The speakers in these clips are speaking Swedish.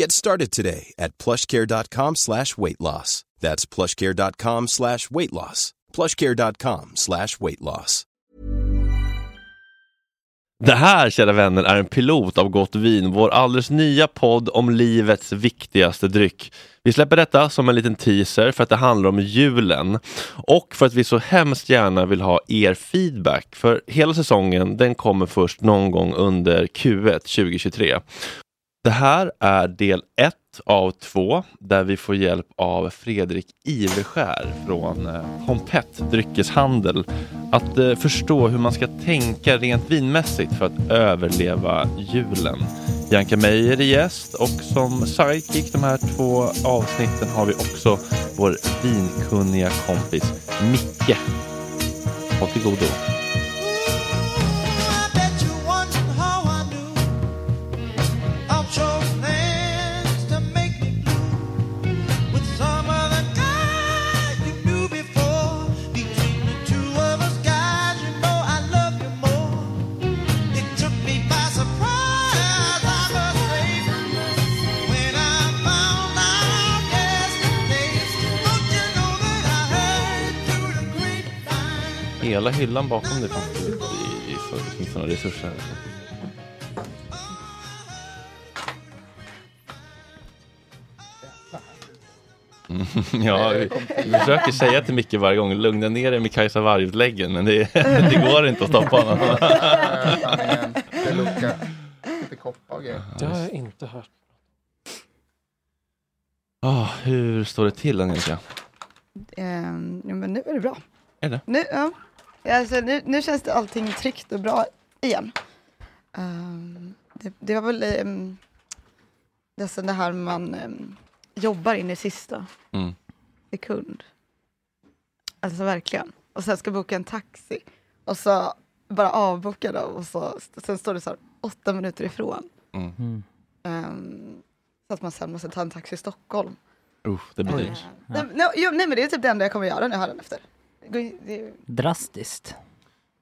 Get started today at plushcare.com slash weight loss. That's plushcare.com slash weight loss. plushcare.com slash weight loss. Det här, kära vänner, är en pilot av Gott Vin, vår alldeles nya podd om livets viktigaste dryck. Vi släpper detta som en liten teaser för att det handlar om julen och för att vi så hemskt gärna vill ha er feedback. För hela säsongen, den kommer först någon gång under Q1 2023. Det här är del ett av två där vi får hjälp av Fredrik Iverskär från eh, Pompett Dryckeshandel att eh, förstå hur man ska tänka rent vinmässigt för att överleva julen. Bianca Meijer är gäst och som sidekick de här två avsnitten har vi också vår vinkunniga kompis Micke. Håll till godo. Hela hyllan bakom dig fanns det i, i, så- finns det några resurser. Mm, ja, vi, vi försöker säga till Micke varje gång, lugna ner dig med Kajsa Warg-läggen, men det, det går inte att stoppa honom. Det har jag inte hört. Ah, hur står det till Angelica? Ja, men nu är det bra. Är det? Nu, ja. Alltså, nu, nu känns det allting tryggt och bra igen. Ehm, det, det var väl um, nästan det här man ehm, jobbar in i sista Mm. sekund. Alltså verkligen. Och sen ska boka en taxi. Och så bara avboka då. Och så, sen står det så här åtta minuter ifrån. Mm. Ehm, så att man sen måste ta en taxi i Stockholm. Usch, det blir dyrt. Nej, nej, jo, nej men det är typ det enda jag kommer göra nu efter. Drastiskt.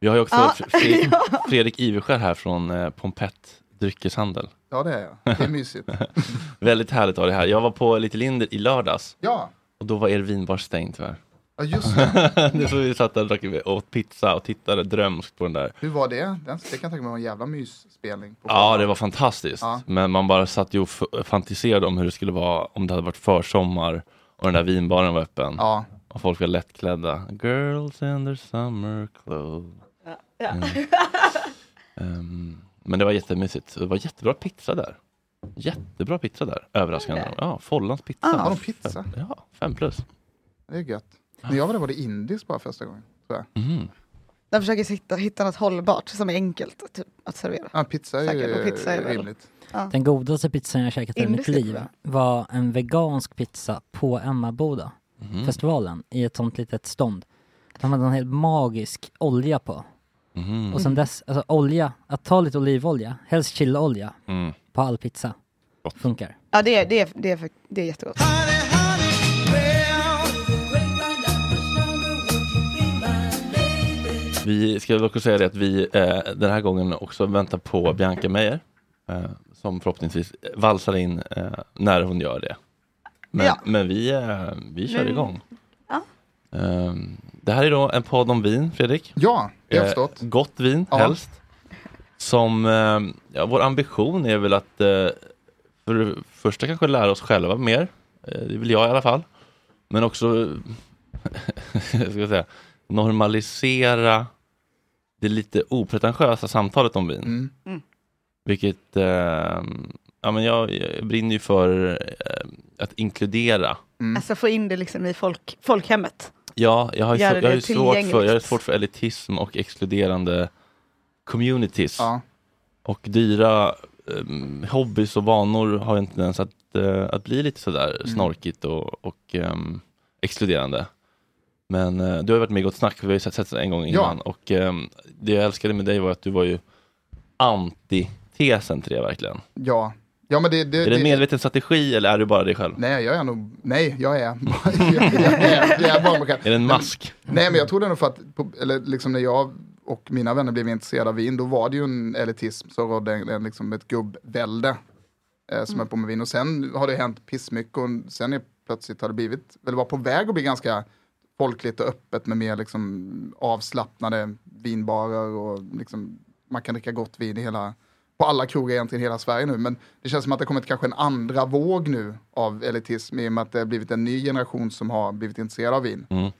Vi har ju också Ja. Fre- Fre- Fredrik Iverskär här från eh, Pompett Dryckeshandel. Ja, det är jag. Det är mysigt. Väldigt härligt att ha det här. Jag var på Lite Linder i lördags. Ja. Och då var er vinbar stängd tyvärr. Ja, just det. det så vi satt där och drack- åt pizza och tittade drömskt på den där. Hur var det? Den, det kan jag tänka mig var en jävla mysspelning. På Ja, det var fantastiskt. Ja. Men man bara satt ju och fantiserade om hur det skulle vara om det hade varit försommar och den där vinbaren var öppen. Ja. Och folk var lättklädda. Girls in their summer clothes. Ja. Mm. Ehm, men det var jättemysigt. Det var jättebra pizza där. Jättebra pizza där, överraskande. Är det? Ja, Follans pizza. Ah. Har de pizza? Ja, fem plus. Det är gött. När jag var där var det indiskt bara första gången. tror jag. Mhm. De försöker hitta, hitta något hållbart som är enkelt typ, att servera. Ja, pizza är Säkert, ju och pizza är rimligt. Ja. Den godaste pizzan jag käkat i mitt liv var en vegansk pizza på Emmaboda Mhm. festivalen i ett sånt litet stånd. De hade en helt magisk olja på. Mhm. Och sen dess, alltså olja, att ta lite olivolja, helst chiliolja Mm. på all pizza. Gott. Funkar. Ja, det är, det är, det är, för- det är jättegott. Vi ska dock säga det att vi eh, den här gången också väntar på Bianca Meijer. Eh, som förhoppningsvis valsar in eh, när hon gör det. Men, Ja. men vi, eh, vi kör Nu- igång. Ja. Eh, det här är då en podd om vin, Fredrik. Ja, det har jag Eh, förstått. Gott vin Ja. helst. Som, eh, ja, vår ambition är väl att eh, för det första kanske lära oss själva mer. Eh, det vill jag i alla fall. Men också jag ska säga, normalisera det lite opretentiösa samtalet om vin. Mm. Vilket, eh, ja men jag, jag brinner ju för eh, att inkludera. Alltså få in det liksom i folk, folkhemmet. Ja, jag har ju, jag har ju svårt, för, jag har svårt för elitism och exkluderande communities. Ja. Och dyra um, hobbys och vanor har en tendens att, eh, att bli lite sådär Mm. snorkigt och, och ehm, exkluderande. Men eh, du har varit med i Gott Snack, vi har ju sett, sett en gång innan. Och ehm, det jag älskade med dig var att du var ju antitesen till det verkligen. Ja. Ja, men det... det, Är det en det medveten strategi eller är du bara dig själv? Nej, jag är nog... Nej, jag är... jag, är, jag är bara mig själv. Är det en mask? Nej, men jag tror det nog för att, på, eller liksom när jag och mina vänner blev intresserade av vin, då var det ju en elitism, så rådde en, en, liksom ett gubbvälde eh, som är på med vin. Och sen har det hänt pissmycket och sen är plötsligt har det blivit, eller var på väg att bli ganska folkligt och öppet med mer liksom avslappnade vinbarer och liksom man kan dricka gott vin i hela, på alla krogar egentligen i hela Sverige nu. Men det känns som att det kommit kanske en andra våg nu av elitism i och med att det har blivit en ny generation som har blivit intresserad av vin. Mm.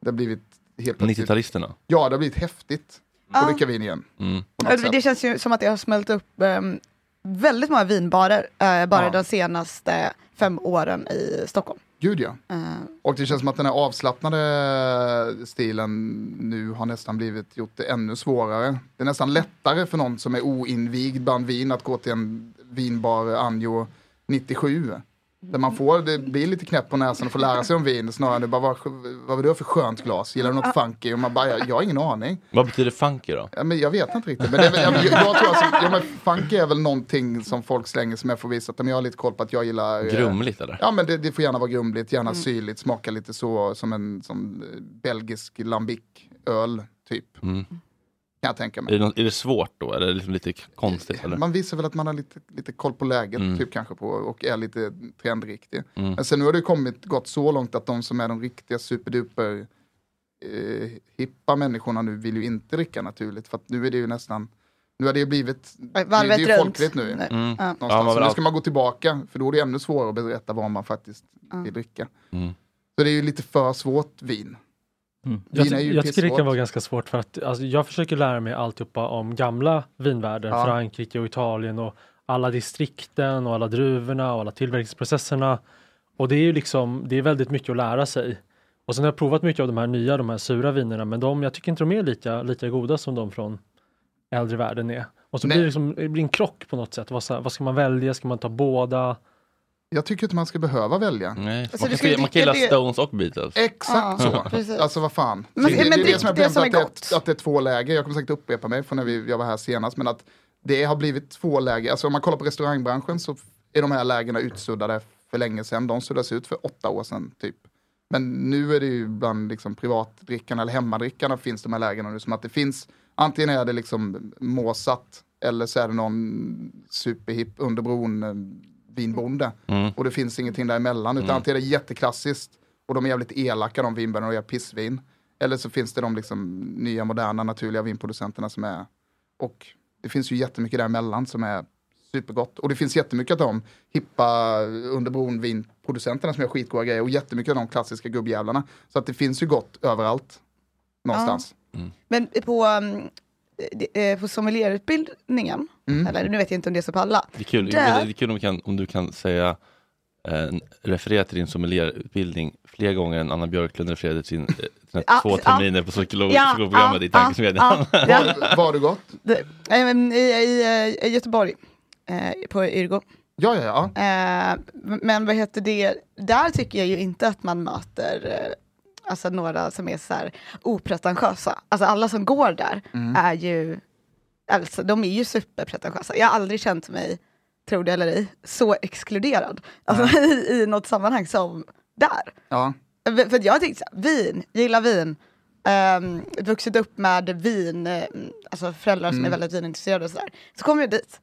Det har blivit helt plötsligt, 90-talisterna? ja det har blivit häftigt Ja. att dricka vin igen. Mm. Det känns ju som att det har smält upp ehm, väldigt många vinbarer eh, bara Ja. de senaste fem åren i Stockholm. Gud ja. Eh, Och det känns som att den här avslappnade stilen nu har nästan blivit gjort det ännu svårare. Det är nästan lättare för någon som är oinvigd bland vin att gå till en vinbar Anjo 97. Där man får, det blir lite knäpp på näsan och får lära sig om vin snarare än det bara, vad, vad vill du ha för skönt glas? Gillar du något funky? Och man bara, jag, jag har ingen aning. Vad betyder funky då? Ja, men jag vet inte riktigt. Men det är, väl- jag, jag, jag tror alltså, ja, men funky är väl någonting som folk slänger som jag får visa att men jag har lite koll på att jag gillar eh, Grumligt eller? Ja men det, det får gärna vara grumligt, gärna syrligt, smaka lite så som en som eh, belgisk lambic-öl typ. Mm. Kan jag tänka Är, mig. det något, är det svårt då? Eller är det liksom lite konstigt? Eller? Man visar väl att man har lite, lite koll på läget Mm. typ kanske på och är lite trendriktig. Mm. Men sen nu har det kommit gått så långt att de som är de riktiga superduper eh, hippa människorna nu vill ju inte dricka naturligt för att nu är det ju nästan nu har det ju blivit, det, det varvet är ju runt. folkligt nu. Mm. Ja. Någonstans. Så nu ska man gå tillbaka, för då är det ännu svårare att berätta vad man faktiskt Ja. vill dricka. Mm. Så det är ju lite för svårt vin. Mm. Jag, jag tycker det kan vara ganska svårt för att alltså, jag försöker lära mig alltihopa om gamla vinvärlden, Ja. Frankrike och Italien och alla distrikten och alla druvorna och alla tillverkningsprocesserna. Och det är ju liksom, det är väldigt mycket att lära sig. Och sen har jag provat mycket av de här nya, de här sura vinerna, men de, jag tycker inte de är lika, lika goda som de från äldre världen är. Och så Nej. blir det, liksom, det blir en krock på något sätt. Vad, vad ska man välja? Ska man ta båda? Jag tycker inte man ska behöva välja. Nej, Alltså, man, kan, man kan gilla det- Stones och Beatles. Exakt Ja, så. precis. Alltså vad fan. Men- det, det, men det är drick det som är det som problemet, är att, gott. det, att det är två läger. Jag kommer säkert upprepa mig från när vi, jag var här senast, men att det har blivit två läger. Alltså om man kollar på restaurangbranschen så är de här lägena utsuddade för länge sedan. De suddades ut för åtta år sedan typ. Men nu är det ju bland liksom privatdrickarna eller hemmadrickarna finns de här lägena nu som att det finns, antingen är det liksom Måsat eller så är det någon superhipp under bron eh, vinbonde. Mm. Och det finns ingenting däremellan. Utan Mm. antingen är det jätteklassiskt och de är jävligt elaka de vinbönderna och gör pissvin. Eller så finns det de liksom nya moderna naturliga vinproducenterna som är och det finns ju jättemycket däremellan som är supergott. Och det finns jättemycket av de hippa under bron vinproducenterna som gör skitgoda grejer och jättemycket av de klassiska gubbjävlarna. Så att det finns ju gott överallt. Någonstans. Men på, um, på sommelierutbildningen, Mm. eller nu vet jag inte om det är så på alla. Det är kul, Där- det är kul om, du kan, om du kan säga eh, referera till din sommelierutbildning fler gånger än Anna Björklund refererade till sin, eh, sina Ja, två ja. terminer på psykolog, Ja, psykologprogrammet ja, i tankesmedjan. ja, ja. Var, var du gått? Det, eh, i, i, i Göteborg, eh, på Yrgo. Ja, ja, ja. Eh, men vad heter det, där tycker jag ju inte att man möter eh, alltså några som är så här opretentiösa. Alltså alla som går där Mm. är ju, alltså de är ju superpretentiösa. Jag har aldrig känt mig, tro det eller ej, så exkluderad alltså, i, i något sammanhang som där. ja. För jag tänkte så här, vin, gillar vin, ehm, vuxit upp med vin, eh, alltså föräldrar som Mm. är väldigt vinintresserade och sådär. Så kommer jag dit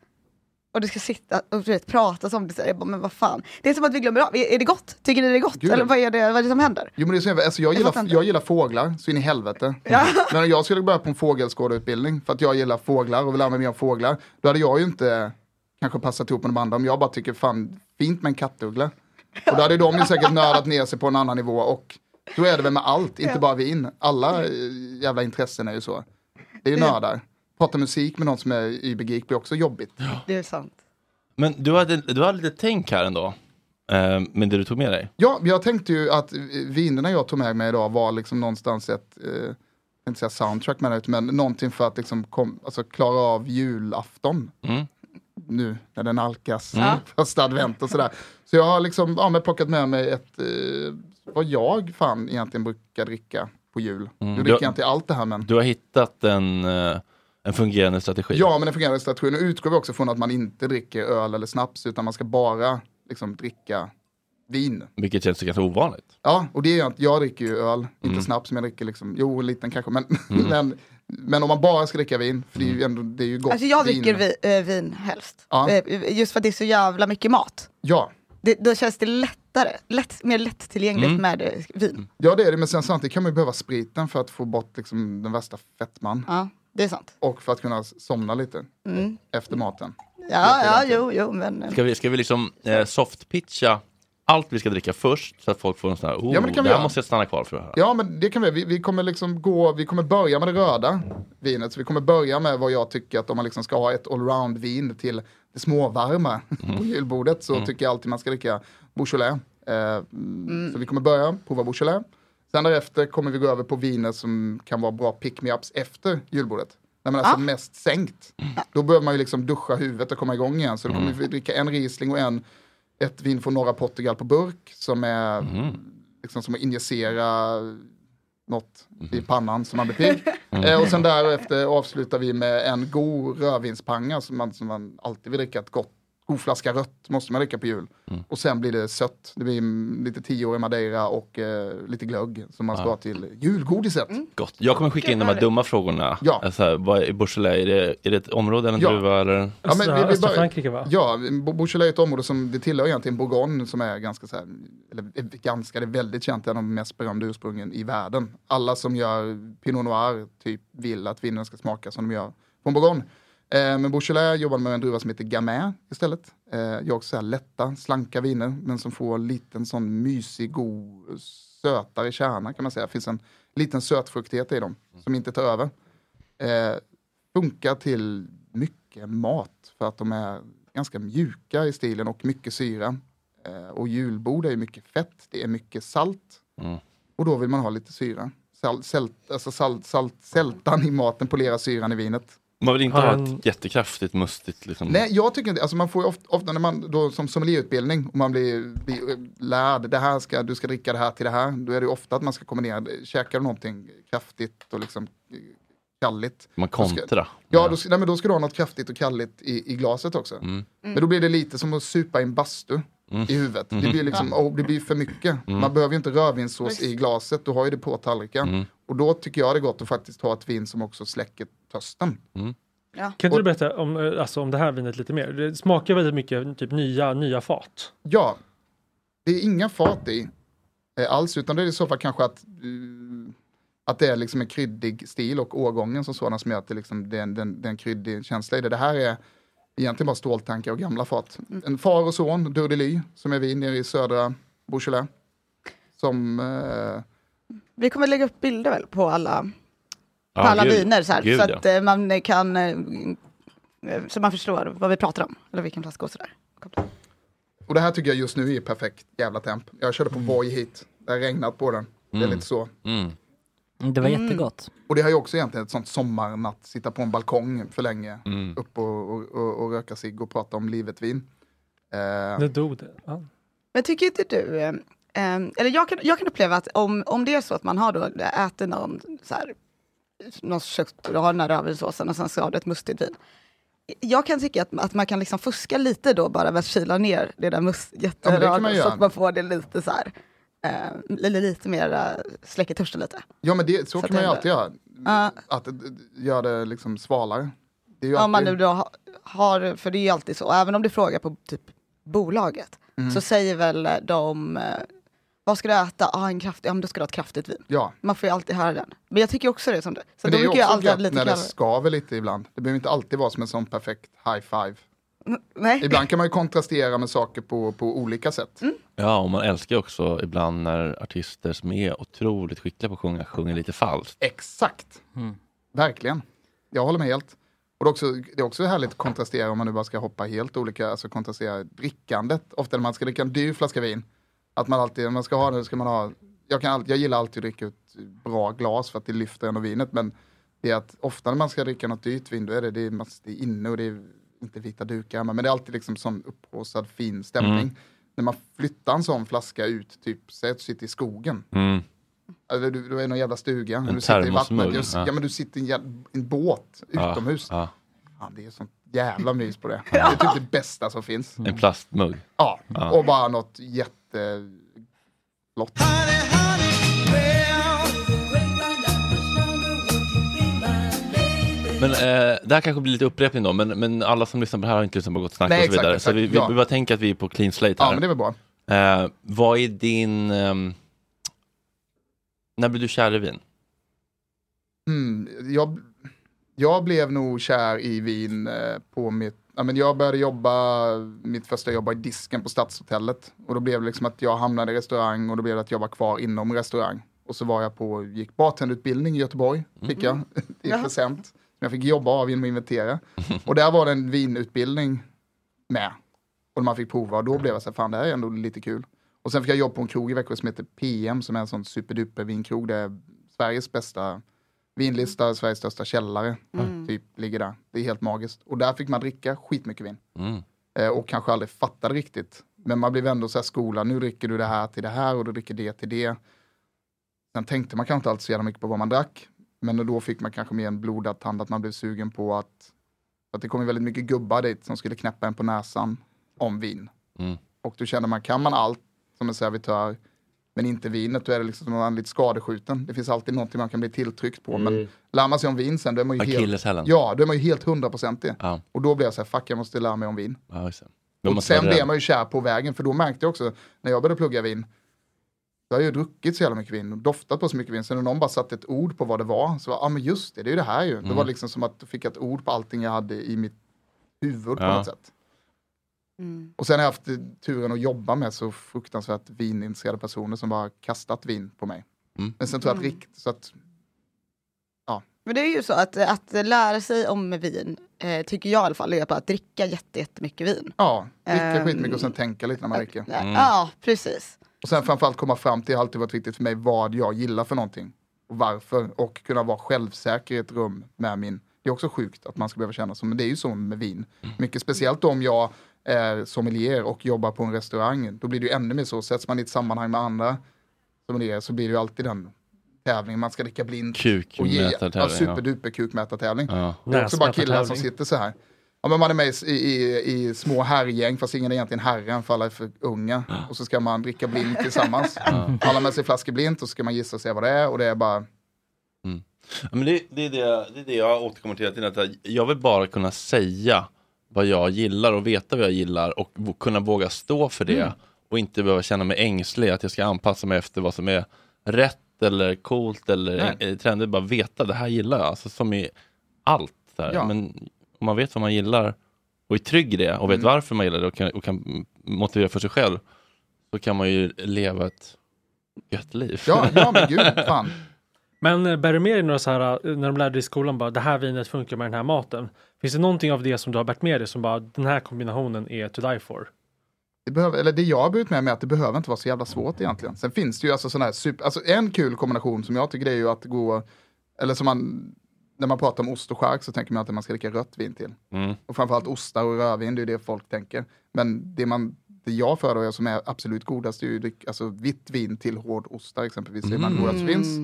och det ska sitta och du vet, pratas om det. Så jag bara, men vad fan. Det är som att vi glömmer av, är, det gott? Tycker ni det är gott? Gud. Eller vad är, det, vad är det som händer? Jo men det är så, alltså jag, Jag gillar, jag gillar fåglar så in i helvete. Ja. Men om jag skulle börja på en fågelskådarutbildning för att jag gillar fåglar och vill lära mig mer om fåglar. Då hade jag ju inte kanske passat ihop med de andra om jag bara tycker fan fint med en kattuggla. Och då hade de ju säkert nördat ner sig på en annan nivå och då är det väl med allt, inte bara vin. Alla eh, jävla intressen är ju så. Det är ju nördar. Prata musik med någon som är übergeek blir också jobbigt. Det är sant. Men du hade, du hade lite tänk här ändå. Eh, med det du tog med dig. Ja, jag tänkte ju att vinerna jag tog med mig idag var liksom någonstans ett, eh, inte säga soundtrack med det, men någonting för att liksom kom, alltså klara av julafton. Mm. Nu när den alkas, Mm. första advent och sådär. Så jag har liksom ja, men plockat med mig ett, eh, vad jag fan egentligen brukar dricka på jul. Mm. Nu dricker jag inte allt det här men. Du har hittat en, eh, en fungerande strategi. Ja, men den fungerande strategin. Nu utgår vi också från att man inte dricker öl eller snaps utan man ska bara liksom dricka vin. Vilket känns ganska ovanligt. Ja, och det är ju att jag dricker ju öl, inte Mm. snaps, men jag dricker liksom, jo, en liten kanske, men, men, men om man bara ska dricka vin, för det är ju ändå, det är ju gott Alltså jag vin. dricker vi, eh, vin helst. Ja. Eh, just för att det är så jävla mycket mat. Ja, Det, då känns det lättare, lätt, mer lättillgängligt Mm. med eh, vin. ja det är det, men sen samtidigt kan man ju behöva spriten för att få bort liksom den värsta fettman. Ja, det är sant. Och för att kunna somna lite Mm. efter maten. Ja, ja, jo, jo, men... eh, Ska vi, ska vi liksom eh, softpitcha allt vi ska dricka först så att folk får en sån här, oh, Ja, men det kan vi här göra. måste jag stanna kvar för att höra. Ja, men det kan vi, vi, vi kommer liksom gå, vi kommer börja med det röda vinet, så vi kommer börja med vad jag tycker att om man liksom ska ha ett allround-vin till det småvarma Mm. på julbordet så tycker jag alltid man ska dricka Beaujolais. Eh, Så vi kommer börja prova Beaujolais. Sen därefter kommer vi gå över på viner som kan vara bra pick-me-ups efter julbordet. När man är alltså Ah. mest sänkt. Då behöver man ju liksom duscha huvudet och komma igång igen. Så då kommer vi dricka en Riesling och en, ett vin från norra Portugal på burk som är Mm. liksom som att injicera något i pannan som man blir pigg. Eh, och sen därefter avslutar vi med en god rödvinspanga som man, som man alltid vill dricka. Ett gott, god flaska rött måste man dricka på jul. Och sen blir det sött. Det blir mm, lite tioårig madeira och eh, lite glögg som man ska ha till julgodiset. Gott. Jag kommer skicka in de här dumma frågorna. Ja. Alltså, vad är Beaujolais? Är det, är det ett område eller en Ja. druva? Eller? Ja, men vi- vi östra börjar- Frankrike va? Ja, Beaujolais är ett område som det tillhör egentligen Bourgogne som är ganska så här, eller ganska, det är väldigt känt, en av de mest berömda ursprungen i världen. Alla som gör Pinot Noir typ vill att vinen ska smaka som de gör från Bourgogne. Eh, men Beaujolais jobbar med en druva som heter Gamay istället. Eh, jag också lätta, slanka viner, men som får en liten sån mysig, god, sötare kärna kan man säga. Det finns en liten sötfruktighet i dem som inte tar över. Eh, funkar till mycket mat för att de är ganska mjuka i stilen och mycket syra. Och julbord är mycket fett, det är mycket salt. Mm. Och då vill man ha lite syra. Salt, sält, alltså salt, salt, sältan i maten polerar syran i vinet. Man vill inte ha en- ett jättekraftigt, mustigt liksom. Nej, jag tycker inte, alltså man får ju ofta, ofta när man då som sommelierutbildning och man blir, blir eh, lärd, det här ska, du ska dricka det här till det här, då är det ju ofta att man ska kombinera, käkar du någonting kraftigt och liksom eh, kalligt. Man Då ska- kontra. Ja, då, ska- nej, men då ska du ha något kraftigt och kalligt i, i glaset också. Mm. Men då blir det lite som att supa i en bastu Mm. i huvudet. Det blir liksom, oh, det blir för mycket. Man behöver ju inte rödvinssås i glaset, du har ju det på tallriken. Mm. Och då tycker jag det är gott att faktiskt ha ett vin som också släcker törsten. Ja. Kan inte du berätta om, eh, alltså, om det här vinet lite mer? Det smakar väldigt mycket typ nya, nya fat. Ja, det är inga fat i eh, alls, utan det är i så fall kanske att, eh, att det är liksom en kryddig stil och årgången som sådan som gör att det, liksom, det, är en, det, är en, det är en kryddig känsla i det. Det här är egentligen bara ståltankar och gamla fat. En far och son, Durdely, som är vin nere i södra Beaujolais. Som, eh, Vi kommer lägga upp bilder väl på alla, på alla gud. viner så, här, Gud, så att eh, man kan eh, eh, så man förstår vad vi pratar om, eller vilken flaska och sådär. och det här tycker jag just nu är perfekt jävla temp. Jag körde på Voi hit, det har regnat på den. Det är Mm. lite så. Mm. Det var Mm. jättegott. Och det har ju också egentligen ett sånt sommarnatt, sitta på en balkong för länge, Mm. upp och, och, och, och röka sig och prata om livet vin. Eh, Det dog det. Ja. Men tycker inte du, eh, eh, eller jag kan, jag kan uppleva att om, om det är så att man har då ätit någon så här, någon kött och har den här rödvinssåsen och sen så har du ett mustigt vin. Jag kan tycka att, att man kan liksom fuska lite då bara med att kyla ner det där must, Ja, jätteröda så göra. att man får det lite så här. eh, lite mer eh, släcker törsten lite. Ja men det, så, Så kan man ju alltid göra. Ja. Att eh, göra det liksom svalare. Det ju Om man alltid... nu då ha- har, för det är ju alltid så, även om du frågar på typ bolaget, Mm. så säger väl de, eh, vad ska du äta? Ah, en kraftig, ja men då ska du ha ett kraftigt vin. Ja, Man får ju alltid höra den. Men jag tycker också det som du. Så men då det är ju brukar jag också alltid gött när det skaver lite ibland. Det behöver inte alltid vara som en sån perfekt high five. Nej. Ibland kan man ju kontrastera med saker på, på olika sätt. Mm. Ja, och man älskar också ibland när artister som är otroligt skickliga på att sjunga, sjunger lite falskt. Exakt, Mm. verkligen. Jag håller med helt. Och det är, också, det är också härligt att kontrastera om man nu bara ska hoppa helt olika, alltså kontrastera drickandet. Ofta när man ska dricka en dyr flaska vin, att man alltid, när man ska ha det, ska man ha, jag, kan alltid, jag gillar alltid att dricka ett bra glas för att det lyfter ändå vinet, men det är att ofta när man ska dricka något dyrt vin, då är det, det, är, mass- det är inne och det är inte vita dukar, men det är alltid liksom sån upphaussad fin stämning. Mm. När man flyttar en sån flaska ut, typ, säg att du sitter i skogen, Mm. eller du, du är i någon jävla stuga, En du sitter i vattnet, du, ja. ja. men du sitter i en, en båt utomhus. ja. Ja, det är sånt jävla mys på det. Det är typ det bästa som finns. En plastmugg. Ja, Ja. och bara något jätte... Flott. Men eh, det här kanske blir lite upprepning då, men, men alla som lyssnar på det här har inte lyssnat på Gott Snack Nej, och så exakt, vidare. så exakt, vi, vi, ja. vi bara tänker att vi är på clean slate Ja, här. men det är väl bra. eh, vad är din... ehm, när blev du kär i vin? Mm, jag, jag blev nog kär i vin eh, på mitt... Ja, men jag började jobba, mitt första jobb var i disken på Stadshotellet. Och då blev det liksom att jag hamnade i restaurang och då blev det att jag var kvar inom restaurang. Och så var jag på, gick bartenderutbildning i Göteborg, fick jag, i Jaha. present. Som jag fick jobba av genom att inventera. Och där var det en vinutbildning med. Och man fick prova och då blev jag så här, fan det här är ändå lite kul. Och sen fick jag jobb på en krog i Växjö som heter PM som är en sån superduper vinkrog. Det är Sveriges bästa vinlista, Sveriges största källare. Typ ligger där. Det är helt magiskt. Och där fick man dricka skitmycket vin. Mm. Eh, och kanske aldrig fattade riktigt. Men man blev ändå så här skola, nu dricker du det här till det här och du dricker det till det. Sen tänkte man kanske inte alltid så jävla mycket på vad man drack. Men då fick man kanske mer en blodad tand att man blev sugen på att, att det kom väldigt mycket gubbar dit som skulle knäppa en på näsan om vin. Mm. Och då kände man, kan man allt som en servitör, men inte vinet, då är det liksom man lite skadeskjuten. Det finns alltid någonting man kan bli tilltryckt på. Men lär man sig om vin sen, då är man ju helt, ja, då är man ju helt hundraprocentig. Ja, Och då blev jag så här, fuck jag måste lära mig om vin. ja Och sen blev rädd. man ju kär på vägen, för då märkte jag också, när jag började plugga vin, då har jag ju druckit så jävla mycket vin och doftat på så mycket vin, så när någon bara satte ett ord på vad det var, så var ah, men just det, det är ju det här ju. Det var Mm. liksom som att jag fick ett ord på allting jag hade i mitt huvud på Ja. något sätt. Mm. Och sen har jag haft turen att jobba med så fruktansvärt vinintresserade personer som bara kastat vin på mig. Mm. Men sen tror jag att Mm. rikt, så att, Men det är ju så att, att lära sig om vin, eh, tycker jag i alla fall, är att dricka jätte, jättemycket vin. ja, dricka Ehm, skitmycket och sen tänka lite när man dricker. Mm. Ja, precis. Och sen framförallt komma fram till, det har alltid varit viktigt för mig, vad jag gillar för någonting. Och varför. Och kunna vara självsäker i ett rum med min, det är också sjukt att man ska behöva känna så, men det är ju så med vin. Mycket speciellt om jag är sommelier och jobbar på en restaurang, då blir det ju ännu mer så, sätts man i ett sammanhang med andra sommelier så blir det ju alltid den tävlingen, man ska dricka blint. och ge, ja, Kukmätartävling. Ja. superduper kukmätartävling. Ja. Det är också bara killar som sitter så här. Ja, men man är med i, i, i små herrgäng fast ingen är egentligen herren för alla är för unga. Och så ska man dricka blint tillsammans. Alla har med sig flaskor blint och så ska man gissa och se vad det är och det är bara Ja, men det, det, är det, det är det jag återkommer till hela tiden. Att jag vill bara kunna säga vad jag gillar och veta vad jag gillar och kunna våga stå för det. Och inte behöva känna mig ängslig att jag ska anpassa mig efter vad som är rätt eller coolt eller Nej. eh, trendigt. Bara veta, det här gillar jag. Alltså, som i allt. Där. Ja. Men om man vet vad man gillar och är trygg i det och vet Mm. varför man gillar det och kan, och kan motivera för sig själv. Så kan man ju leva ett gött liv. Ja, ja men gud, fan. Men eh, bär du med dig några så här, eh, när de lärde dig i skolan, bara det här vinet funkar med den här maten. Finns det någonting av det som du har bärt med dig som bara den här kombinationen är to die for? Det, behöver, eller det jag har burit med mig är att det behöver inte vara så jävla svårt egentligen. Sen finns det ju alltså sådana här super, alltså en kul kombination som jag tycker det är ju att gå, eller som man, när man pratar om ost och skärk så tänker man att man ska dricka rött vin till. Mm. Och framförallt ostar och rödvin, det är det folk tänker. Men det, man, det jag föredrar som är absolut godast är ju alltså vitt vin till hård ostar exempelvis. Det är man godast finns.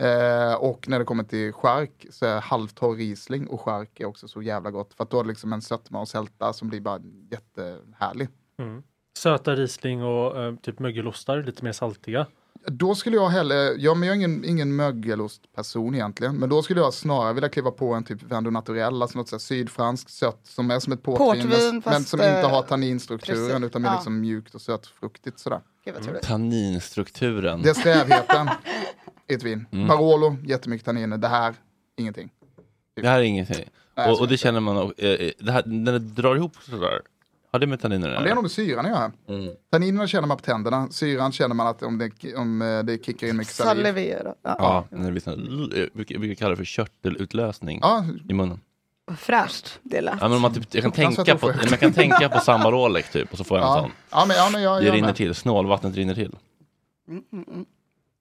Mm. Eh, och när det kommer till skärk så är halvtorr Riesling och skärk är också så jävla gott. För att då har det liksom en sötma och sälta som blir bara jättehärlig. Mm. Söta Riesling och eh, typ mögelostar, lite mer saltiga. Då skulle jag hellre, ja men jag är ingen, ingen mögelostperson egentligen, men då skulle jag snarare vilja kliva på en typ Vin Naturell, alltså något så här sydfranskt sött som är som ett portvin, Portvin, men, fast, men som inte eh, har tanninstrukturen precis, utan mer ja. liksom mjukt och sötfruktigt sådär. Gud trevligt. Tanninstrukturen. Det är strävheten ett vin. Mm. Barolo, jättemycket tanniner, det här, ingenting. Det här är ingenting. Nej, Och, och det känner man, och, eh, det här, när det drar ihop sådär, har det med tanninerna Ja, det är nog med syran att göra. Mm. Tanninerna känner man på tänderna, syran känner man att om det, om eh, det kickar in mycket saliv. Salivera. Ja. Ja, när det blir sån, jag brukar, kalla det för körtelutlösning Ja, i munnen. Fräscht det lät. Ja, men man, typ, jag, kan tänka på, man kan tänka på samma Rolex typ och så får jag en ja. sån. ja, men, ja, men jag, Det jag rinner med. till, snålvattnet rinner till.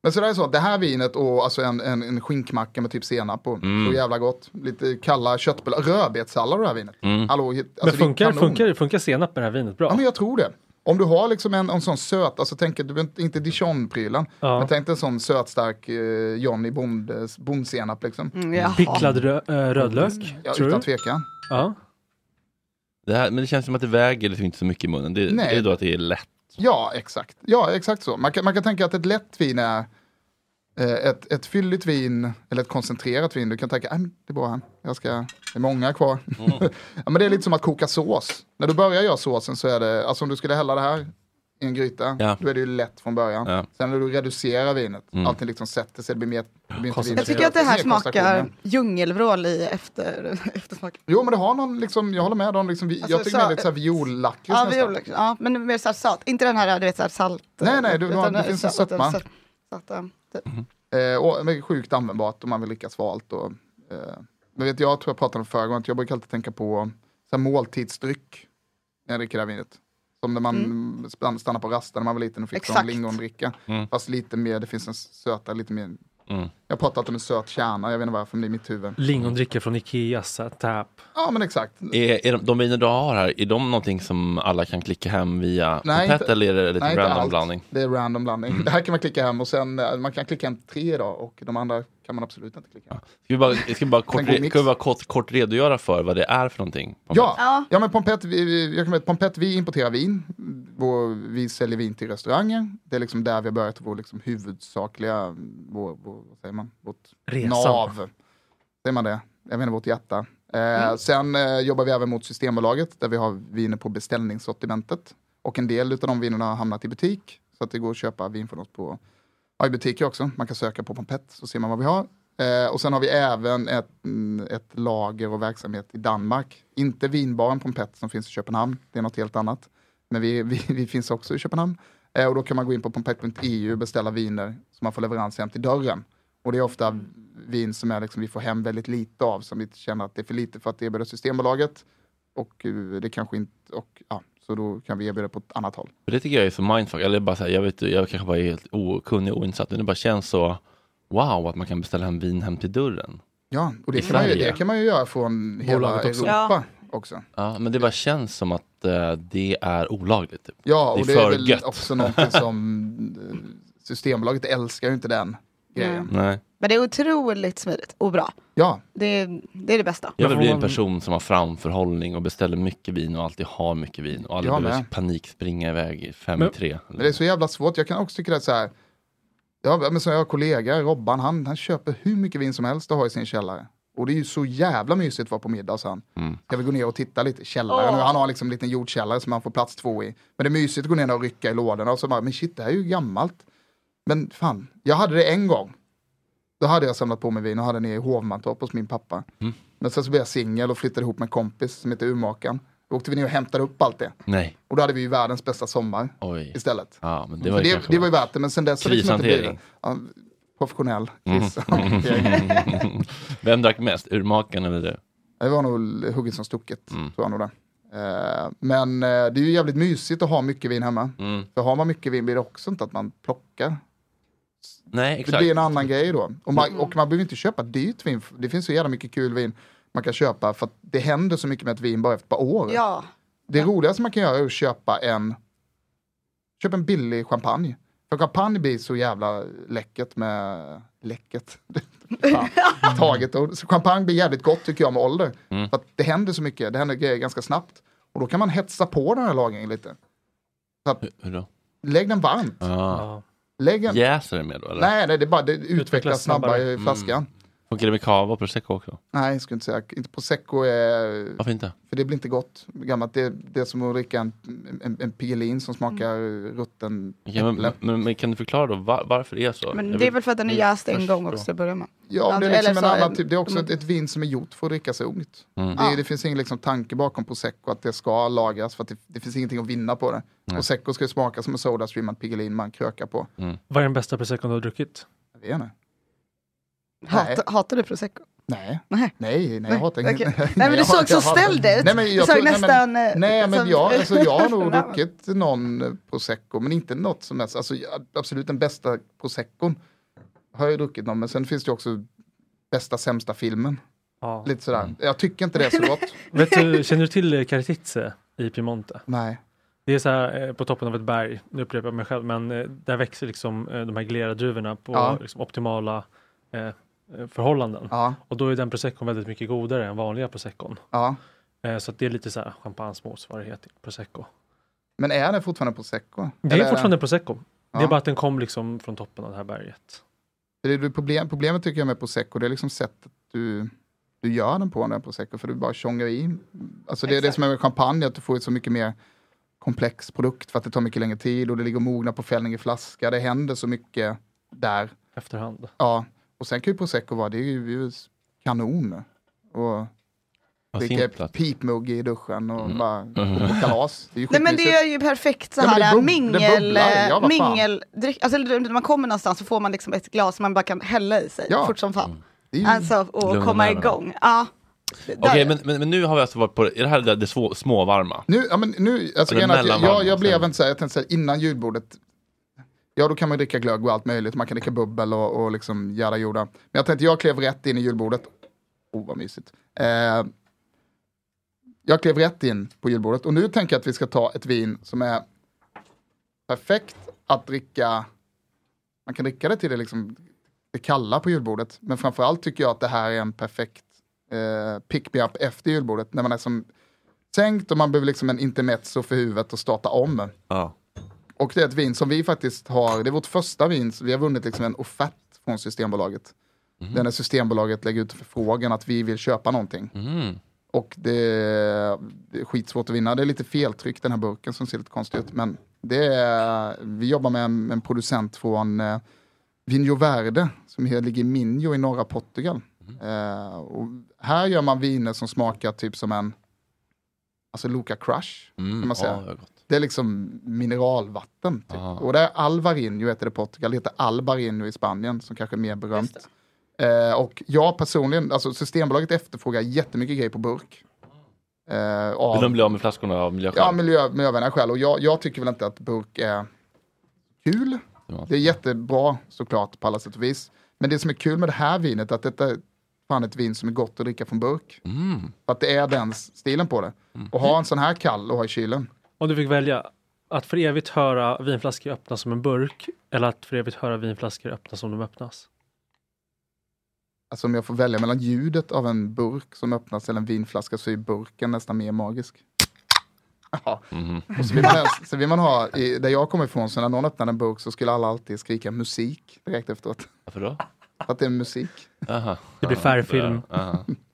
Men så det är så, det här vinet och alltså en, en, en skinkmacka med typ senap på, Mm. så jävla gott. Lite kalla köttbullar, rödbetssallad och det här vinet. Mm. Hallå, alltså, Men funkar, funkar, funkar senap med det här vinet bra? Ja men jag tror det. Om du har liksom en, en sån söt, alltså tänk, du inte- inte dijon-prylen, Ja. men tänk dig en sån sötstark eh, Johnny bond, bondsenap liksom. Mm. Picklad rö, äh, rödlök? Ja, tror utan du? tvekan. Ja. Det här, men det känns som att det väger liksom inte så mycket i munnen. Det, det är då att det är lätt. Ja, exakt. Ja, exakt så. Man kan, man kan tänka att ett lätt vin är eh, ett, ett fylligt vin eller ett koncentrerat vin. Du kan tänka, "Nej, men det är bra här. Jag ska, det är många kvar. ja, men det är lite som att koka sås. När du börjar göra såsen så är det, alltså om du skulle hälla det här i en gryta, Ja. då är det ju lätt från början. Ja. Sen när du reducerar vinet, Mm. allting liksom sätter sig, det blir mer, det blir inte vin, Jag tycker att det här smakar djungelvrål i efter, eftersmak. Jo men det har någon, liksom, jag håller med, någon, liksom, vi- Alltså, jag tycker så- det är lite såhär viollakrits Ja, nästan. viol, ja, men mer såhär salt. Inte den här, du vet, såhär salt. Nej, nej, du har- utan det finns en sötma. Salta. typ. Eh, och men sjukt användbart om man vill dricka svalt. Och, eh, men vet, jag tror jag pratade om förra gången, att jag brukar alltid tänka på så här, måltidsdryck när jag dricker det här vinet. Som när man spann- stannar på rasten när man var liten och fick Exakt. lingondricka. Mm. Fast lite mer, det finns en söta, lite mer. Mm. Jag har pratat om en söt kärna, jag vet inte varför, men det är mitt huvud. Lingondricka från Ikeas äh, tap. Ja men exakt. Är, är de, de viner du har här, är de någonting som alla kan klicka hem via Nej, Pet inte- eller är det lite Nej, random allt. blandning? Det är random blandning. Det här kan man klicka hem och sen, eh, man kan klicka hem tre idag och de andra kan man absolut inte klicka hem. Ska vi bara, ska vi bara, kort, ska vi bara kort, kort redogöra för vad det är för någonting? Ja, Ja. ja men Pompett, vi, jag kan med, Pompett, vi importerar vin. Vår, vi säljer vin till restauranger. Det är liksom där vi har börjat vår liksom huvudsakliga, vår, vår, vad säger man, vårt Resan. nav. Säger man det? Jag inte, vårt hjärta. Eh, Sen eh, jobbar vi även mot Systembolaget där vi har viner på beställningssortimentet. Och en del av de vinerna har hamnat i butik. Så att det går att köpa vin från oss på, ja, i butiker också. Man kan söka på Pompett så ser man vad vi har. Eh, och sen har vi även ett, mm, ett lager och verksamhet i Danmark. Inte vinbaren Pompett som finns i Köpenhamn, det är något helt annat. Men vi, vi, vi finns också i Köpenhamn. Eh, och då kan man gå in på pompett.eu och beställa viner som man får leverans hem till dörren. Och det är ofta vin som är liksom, vi får hem väldigt lite av, som vi känner att det är för lite för att erbjuda Systembolaget. Och eh, det kanske inte, och ja, så då kan vi erbjuda på ett annat håll. Det tycker jag är så mindfuck, eller bara så här, jag, vet, jag kanske bara är helt okunnig och oinsatt, men det bara känns så wow att man kan beställa hem vin hem till dörren. Ja, och det kan, man ju, det kan man ju göra från hela Bolaget också. Europa också. Ja, men det bara känns som att eh, det är olagligt. Typ. Ja, Det är och det är väl gött. också någonting som eh, Systembolaget älskar ju inte den grejen. Nej. Men det är otroligt smidigt och bra. Ja, Det är det, är det bästa. Jag vill bli en person som har framförhållning och beställer mycket vin och alltid har mycket vin och aldrig Jag behöver med. panikspringa iväg i fem Men- i tre. men det är så jävla svårt. Jag kan också tycka det är så här. Ja, men så jag har kollega, Robban, han, han köper hur mycket vin som helst och har i sin källare. Och det är ju så jävla mysigt att vara på middag sen. Mm. Ska vi gå ner och titta lite källaren? Åh. Han har liksom en liten jordkällare som han får plats två i. Men det är mysigt att gå ner och rycka i lådorna och så bara, men shit, det här är ju gammalt. Men fan, jag hade det en gång. Då hade jag samlat på mig vin och hade nere i Hovmantorp hos min pappa. Mm. Men sen så blev jag singel och flyttade ihop med en kompis som heter Urmakan. Då åkte vi ner och hämtade upp allt det. Nej, Och då hade vi ju världens bästa sommar oj. istället. Ja, men det Det var det, kanske det var ju värt det, men sen dess har det liksom inte blivit Krishantering. ja, professionell Mm. kris. Vem drack mest? Urmakan eller du? Det var nog hugget som stucket, Mm. tror jag nog det. Eh, men eh, det är ju jävligt mysigt att ha mycket vin hemma. Mm. För har man mycket vin blir det också inte att man plockar. Nej, Det exakt. blir en annan grej då. Och man, och man behöver inte köpa dyrt vin. Det finns så jävla mycket kul vin man kan köpa för att det händer så mycket med ett vin bara efter ett par år. Ja. Det roligaste man kan göra är att köpa en, köpa en billig champagne. För champagne blir så jävla läckert med, läckert, Fan, taget. Och så champagne blir jävligt gott tycker jag med ålder. Mm. För att det händer så mycket, det händer grejer ganska snabbt. Och då kan man hetsa på den här lagringen lite. Så att, Hur, hur då? lägg den varmt. Ja. Lägg en, Jäser det med då eller? nej, nej, det, är bara, det utvecklas Utvecklas snabbare snabbare. i flaskan. Funkar det med cava och prosecco också? Nej, jag skulle inte säga. Inte prosecco är, Varför inte? för det blir inte gott. Gammalt. Det, det är som att dricka en, en, en Piggelin som smakar rutten Okej, men, men, men kan du förklara då var, varför det är så? Men det är väl för att den är jäst en gång också till att börja med. Ja, det är, Eller liksom en så, annan typ. det är också ett, ett vin som är gjort för att drickas ungt. Mm. Det, det finns ingen liksom, tanke bakom prosecco att det ska lagras för att det, det finns ingenting att vinna på det. Prosecco ska ju smaka som en sodastreamad Piggelin man krökar på. Vad är den bästa proseccon du har druckit? Jag vet inte. Hata, hatar du prosecco? Nej, Nej. nej, nej, jag hatar Okej. inget. Nej men du såg hatar- så hatar- ställd ut. Nej, men Du jag såg tror- nej, nästan... Men, eh, nej, men som- jag, alltså, jag har nog Nej, druckit någon eh, prosecco, men inte något som helst. Alltså, jag- absolut den bästa proseccon har jag druckit någon, men sen finns det också bästa sämsta filmen. Ja. Lite sådär. Jag tycker inte det är så gott. Vet du, känner du till Cartizze i Piemonte? Nej. Det är så här eh, på toppen av ett berg, nu upprepar jag mig själv, men där växer liksom de här glerade druvorna på Ja. liksom, optimala eh, förhållanden. Ja, Och då är den proseccon väldigt mycket godare än vanliga proseccon. ja. Eh, så det är lite så här champagnes motsvarighet till prosecco. Men är det fortfarande prosecco? Det Eller är fortfarande prosecco. Det är Ja. bara att den kom liksom från toppen av det här berget. Det är det problem, problemet tycker jag med prosecco, det är liksom sättet du, du gör den på, den här prosecco, för du bara tjongar i. Alltså det är det som är med champagne, att du får ett så mycket mer komplex produkt för att det tar mycket längre tid och det ligger och mognar på fällning i flaska. Det händer så mycket där. Efterhand. Ja, och sen kan ju prosecco vara, det är ju, ju kanon. Och dricka pipmugg i duschen och Mm. bara gå på kalas. Det är ju Nej men det är ju perfekt så Ja, här det mingel, ja, vad fan. mingel, dryck, alltså när man kommer någonstans så får man liksom ett glas man bara kan hälla i sig Ja. fort som fan. Ju, Alltså och Lugna komma nerverna. igång. Ja. Okej, Där- men, men, men nu har vi alltså varit på, är det här det, det små, småvarma? Nu, ja, men nu, alltså, att jag, jag, jag blev inte så här, jag tänkte så här, innan julbordet, ja då kan man dricka glögg och allt möjligt, man kan dricka bubbel och, och liksom jada jorda. Men jag tänkte, jag klev rätt in i julbordet, oh vad mysigt. Eh, jag klev rätt in på julbordet och nu tänker jag att vi ska ta ett vin som är perfekt att dricka, man kan dricka det till det liksom det kalla på julbordet, men framförallt tycker jag att det här är en perfekt eh, pick me up efter julbordet, när man är som sänkt och man behöver liksom en intermezzo för huvudet och starta om. Ja. Och det är ett vin som vi faktiskt har, det är vårt första vin, vi har vunnit liksom en offert från Systembolaget. Den är Systembolaget lägger ut förfrågan att vi vill köpa någonting. Mm. Och det, det är skitsvårt att vinna. Det är lite feltryck den här burken som ser lite konstigt ut. Men det är, vi jobbar med en, en producent från eh, Vinho Verde som ligger i Minho i norra Portugal. Eh, och här gör man viner som smakar typ som en Alltså Luca Crush. Mm. Kan man säga. Ja, det är liksom mineralvatten. Typ. Och det är Alvarinho heter det i Portugal, det heter Albarinho i Spanien som kanske är mer berömt. Eh, och jag personligen, alltså Systembolaget efterfrågar jättemycket grejer på burk. Eh, av, Vill de bli av med flaskorna av miljöskäl? Ja, miljö, miljövänliga skäl. Och jag, jag tycker väl inte att burk är kul. Det är jättebra såklart på alla sätt och vis. Men det som är kul med det här vinet är att detta är fan ett vin som är gott att dricka från burk. Mm. För att det är den stilen på det. Och ha en sån här kall och ha i kylen. Om du fick välja att för evigt höra vinflaskor öppnas som en burk eller att för evigt höra vinflaskor öppnas som de öppnas. Alltså om jag får välja mellan ljudet av en burk som öppnas eller en vinflaska så är burken nästan mer magisk. Ja. Mhm. Och så vill man, så vill man ha, i, där jag kommer ifrån, så när någon öppnar en burk så skulle alla alltid skrika musik direkt efteråt. Varför då? För att det är musik. Aha. Det blir färgfilm.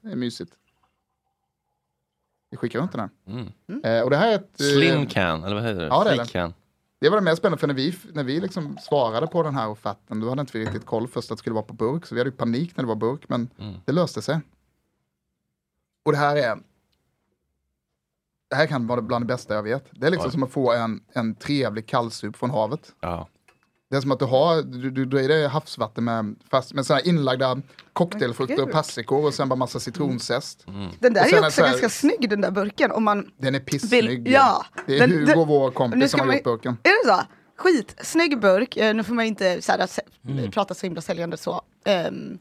Det är mysigt. Vi skickar runt den här. Mm. Eh, och det här är ett... eh, Slim can, eller vad heter det? Ja, det är Sleek det. can. Det var det mest spännande för när vi, när vi liksom svarade på den här offerten, då hade inte vi riktigt koll först att det skulle vara på burk, så vi hade ju panik när det var burk, men Mm. det löste sig. Och det här är, det här kan vara bland det bästa jag vet. Det är liksom Oj. som att få en, en trevlig kallsup från havet. Ja. Det är som att du har, du, du drar i dig havsvatten med, fast, med sådana här inlagda cocktailfrukter och persikor och sen bara massa citronzest. Den där är är också så här- ganska snygg den där burken om man Den är pissnygg. ja. Det är Den- Hugo, den- vår kompis, som har man- gjort burken. Är det så? Skitsnygg burk, eh, nu får man inte så här, Mm. prata så himla säljande så. Ehm,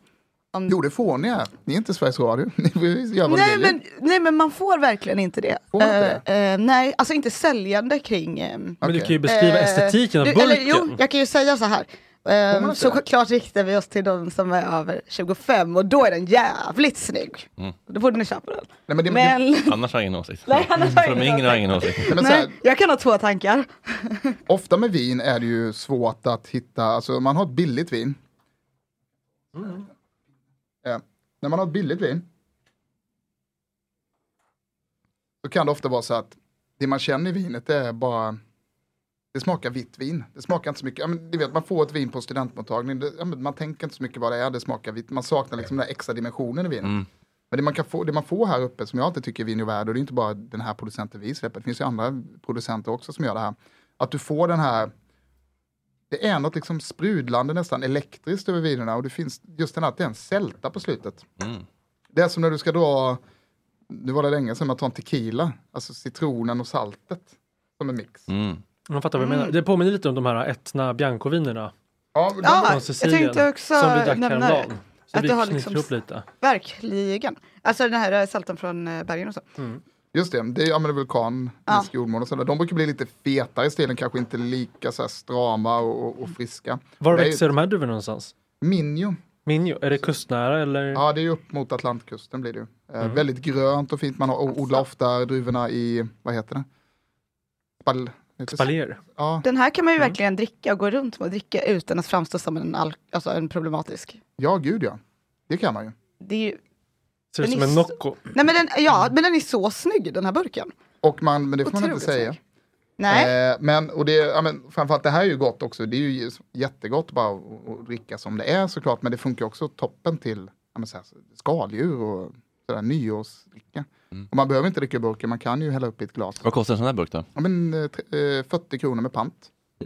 om... Jo, det får ni. Ni är inte Sveriges Radio. Ni får göra vad nej, men, nej men man får verkligen inte det. Får man inte Eh, eh, nej, alltså inte säljande kring... ehm, Men du Okej. kan ju beskriva estetiken av du- burken. Eller, jo, jag kan ju säga så här. Ehm, man inte så det? klart riktar vi oss till de som är över 25 och då är den jävligt snygg. Mm. Då borde ni köpa den. Nej, men det, Men, Annars har jag ingen åsikt. Nej, annars har jag För de ingen yngre har åsikt. ingen åsikt. Nej, men så här, jag kan ha två tankar. ofta med vin är det ju svårt att hitta, alltså man har ett billigt vin. Ja. När man har ett billigt vin. Så kan det ofta vara så att det man känner i vinet är bara det smakar vitt vin. Det smakar inte så mycket. Ja, men, du vet, man får ett vin på studentmottagning. Det, ja, men, man tänker inte så mycket vad det är. Det smakar vitt. Man saknar liksom den där extra dimensionen i vinet. Mm. Men det man, kan få, det man får här uppe som jag alltid tycker är vin och värld. Och det är inte bara den här producenten vi släpper. Det finns ju andra producenter också som gör det här. Att du får den här det är något liksom sprudlande nästan elektriskt över vinerna och det finns just den här att det är en sälta på slutet. Mm. Det är som när du ska dra, nu var det länge sedan man tar en tequila, alltså citronen och saltet som en mix. Mm. Jag fattar vad du menar. Det påminner lite om de här Etna Bianco-vinerna Ja, de, Ja, från jag tänkte också som vi drack nämna det. Att vi det har liksom- ihop lite. Verkligen. Alltså den här saltan från eh, bergen och så. Just det, det är är vulkan, Ja. jordmån och sådär. De brukar bli lite fetare i stilen, kanske inte lika så här strama och, och, friska. Var växer de här druvorna någonstans? Minjo, Minjo, är det kustnära eller? ja det är upp mot Atlantkusten blir det ju. Eh, Mm. Väldigt grönt och fint, man har, och odlar ofta druvorna i, vad heter det? Spal? Spalier? Ja, Den här kan man ju Mm. verkligen dricka och gå runt med och dricka utan att framstå som en, al- alltså en problematisk. ja, gud ja. Det kan man ju. Det är ju, Ser ut som en Nocco. nej men den, ja, men den är så snygg den här burken. Och man, men det får man inte Otroligt säga. snygg. Nej, Eh, men, och det, ja, men framförallt det här är ju gott också. Det är ju jättegott bara att, dricka som det är såklart. Men det funkar också toppen till ja, men så här, skaldjur och sådär, nyårsdricka. Mm. Och man behöver inte dricka ur burken, man kan ju hälla upp i ett glas. Vad kostar en sån här burk då? Ja, men, eh, tre- eh, 40 kronor med pant.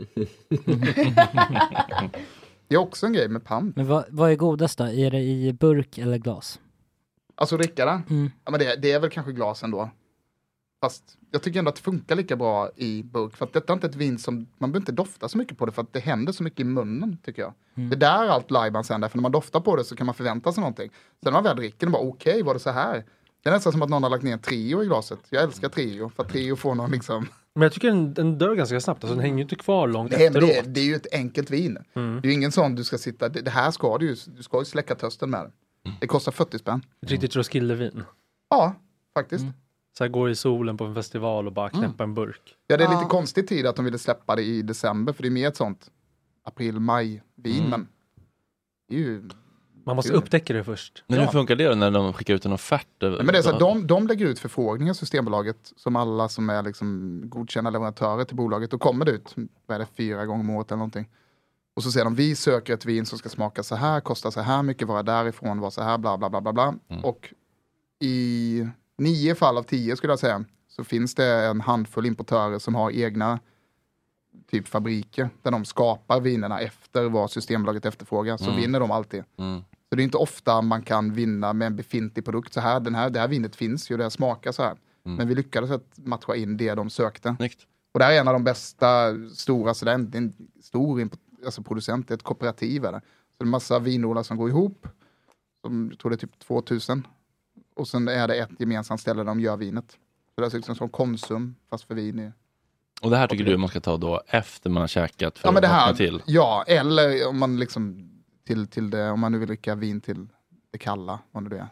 det är också en grej med pant. Men vad, vad är godast då? Är det i burk eller glas? Alltså dricka den, Mm. ja, men det, det är väl kanske glas ändå. Fast jag tycker ändå att det funkar lika bra i burk. För att detta är inte ett vin som, man behöver inte dofta så mycket på det för att det händer så mycket i munnen tycker jag. Mm. Det är där allt lajban sen är, för när man doftar på det så kan man förvänta sig någonting. Sen när man väl dricker det bara okej, var det så här? Det är nästan som att någon har lagt ner en Trio i glaset. Jag älskar Trio, för att Trio får någon liksom... Men jag tycker den, den dör ganska snabbt, alltså den hänger ju inte kvar långt Nej, men efteråt. det, är, det är ju ett enkelt vin. Mm. Det är ju ingen sån du ska sitta, det, det här ska du ju, du ska ju släcka törsten med det. Kostar 40 spänn. Ett riktigt Roskildevin. Ja, faktiskt. Mm. Så här gå i solen på en festival och bara knäppa en burk. Ja, det är Ja. lite konstig tid att de ville släppa det i december, för det är mer ett sånt april-maj-vin, Mm. men det är ju... Man måste Kul. upptäcka det först. Men Ja. hur funkar det då när de skickar ut en offert? Men det är så här, de, de lägger ut förfrågningar, Systembolaget, som alla som är liksom godkända leverantörer till bolaget. Då kommer det ut, vad är det, fyra gånger om året eller någonting. Och så säger de, vi söker ett vin som ska smaka så här, kosta så här mycket, vara därifrån, vara så här, bla bla bla bla bla. Mm. Och i nio fall av tio skulle jag säga, så finns det en handfull importörer som har egna typ fabriker, där de skapar vinerna efter vad Systembolaget efterfrågar, så Mm. vinner de alltid. Mm. Så det är inte ofta man kan vinna med en befintlig produkt så här. Den här det här vinet finns ju, det här smakar så här. Mm. Men vi lyckades att matcha in det de sökte. Snyggt. Och det här är en av de bästa stora, så det är en, stor impo- alltså producent, det är ett kooperativ. Är det. Så det är en massa vinodlare som går ihop. Som, jag tror det är typ 2000. Och sen är det ett gemensamt ställe där de gör vinet. Så det är liksom som Konsum, fast för vin. i- Och det här tycker du man ska ta då efter man har käkat för Ja, men det här, till? ja, eller om man liksom till, till det, om man nu vill dricka vin till det kalla, vad nu det är.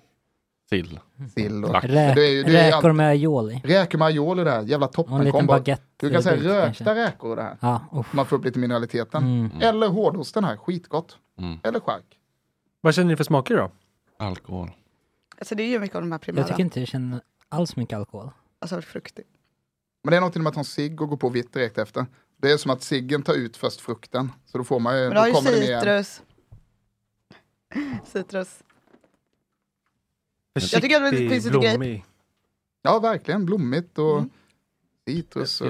Sill. Sill och... Är är ju Räkor med aioli. Räkor med aioli där, jävla Och en toppen liten kombo. baguette. Du kan säga rökta kanske. räkor och det här. Ja. Man får upp lite mineraliteten. Mm. Eller hårdosten här, skitgott. Mm. Eller skärk. Vad känner ni för smaker då? Alkohol. alltså det är ju mycket av de här primära. Jag tycker inte jag känner alls mycket alkohol. Alltså fruktig. Men det är någonting med att ta en cigg och gå på vitt direkt efter. Det är som att ciggen tar ut först frukten. Så då får man ju, Men du då har ju kommer det med. citrus. Citrus. Försiktig, tycker att det finns lite grejer-. Ja, verkligen. Blommigt och Mm. citrus och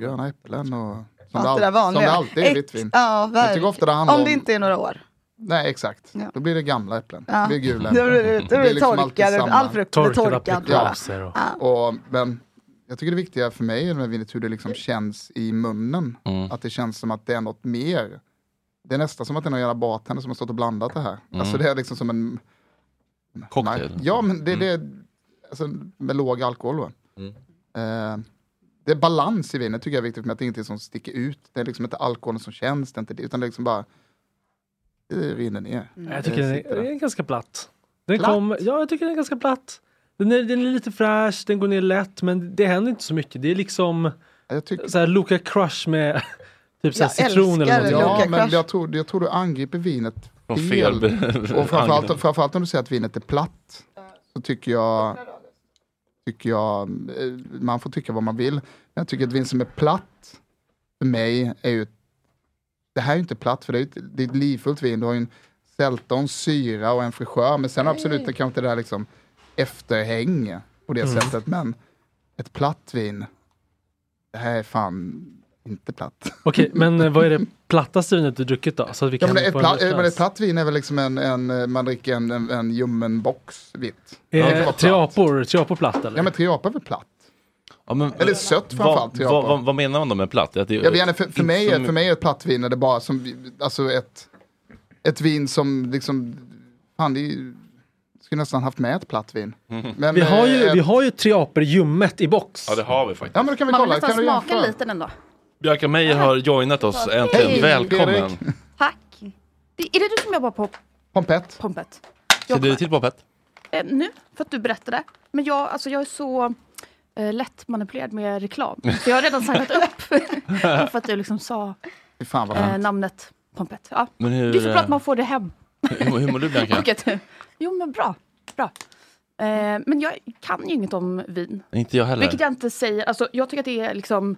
gröna äpplen och som, Allt det, som det alltid är i Ett- vitt vin. Ja, Jag tycker verkligen. ofta det handlar Om om... det inte är några år. Nej, exakt. Ja. Då blir det gamla äpplen. Ja. Det blir gula Då blir äpplen. det, då Det blir det liksom alltid torkad, samma. all frukt blir Torkade torkad. Ja. Och, men jag tycker det viktiga för mig med vinet hur det liksom känns i munnen. Mm. Att det känns som att det är något mer. Det är nästan som att det är någon jävla bartender som har stått och blandat det här. Mm. Alltså det är liksom som en... Cocktail. Ja, men det, det är alltså, med låg alkohol. Va? Mm. Eh, det är balans i vinet tycker jag är viktigt med att det är ingenting som sticker ut. Det är liksom inte alkoholen som känns, det är inte det, utan det är liksom bara det rinner ner. Jag tycker den är, sitter där. den är ganska platt. Den Platt? kom, ja, jag tycker den är ganska platt. Den är, den är lite fräsch, den går ner lätt, men det händer inte så mycket. Det är liksom Jag tycker, så här Luca Crush med typ så citron eller älskar något. Ja, men jag tror, jag tror du angriper vinet Från fel. fel Och framförallt, framförallt om du säger att vinet är platt. Så tycker jag, tycker jag, eh, man får tycka vad man vill. Men jag tycker att vin som är platt, för mig är ju, det här är ju inte platt för det är, ett- det är ett livfullt vin. Du har ju en sälta och en syra och en fräschör. Men sen absolut, det kanske inte det där liksom efterhäng på det Mm. sättet. Men ett platt vin, det här är fan inte platt. Okej, men eh, vad är det plattaste vinet du druckit då? Så att vi Ja, kan men, ett platt, eh, men ett platt vin är väl liksom en, en eh, man dricker en, en, en ljummen box vitt. Det var platt. Triapor, triapor platt eller? Ja men triapa är väl platt? Ja, men, Eller sött framförallt, vad, vad, vad, menar man då med platt? Att det, Jag inte, för, för, mig, är- som- för mig är ett platt vin är det bara som, alltså ett, ett vin som liksom, fan det är skulle nästan haft med ett platt vin. Men, vi, har ju, eh, vi har ju triapor ljummet i box. Ja det har vi faktiskt. Ja men då kan vi Man vill kolla, nästan smaka lite den Björka Meijer har joinat oss äntligen. Hej, Välkommen! Tack. Det- Är det du som jobbar på Pompett. Pompet? Kände du till Poppet? Eh, nu, för att du berättade. Men jag, alltså, jag är så eh, lätt manipulerad med reklam. Så jag har redan signat upp. för att du liksom sa fan vad eh, namnet Pompet. Ja. Men hur, Det är så bra att eh, man får det hem. hur, hur mår du Bianca? Att, jo men bra. bra. Eh, men jag kan ju inget om vin. Inte jag heller. Vilket jag inte säger. Alltså, jag tycker att det är liksom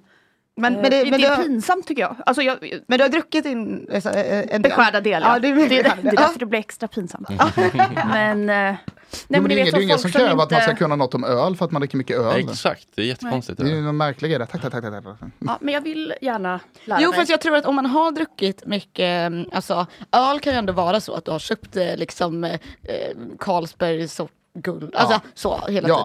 Men, eh, men, det, det, men, det du, är har- pinsamt tycker jag. Alltså, jag men du har druckit din eh, en beskärda del. Ja, det är det, är, det, är Ja. därför det blir extra pinsamt. men, eh, Jo, men det, är ni ingen- är som kräver att man ska inte- kunna något om öl för att man dricker mycket öl. Exakt, det är jättekonstigt. Det är Det ju någon märklig grej. Tack, tack, tack, tack. Ja, men jag vill gärna lära Jo mig. fast jag tror att om man har druckit mycket, eh, alltså öl kan ju ändå vara så att du har köpt liksom eh, Carlsberg sort guld, alltså så hela Ja. tiden.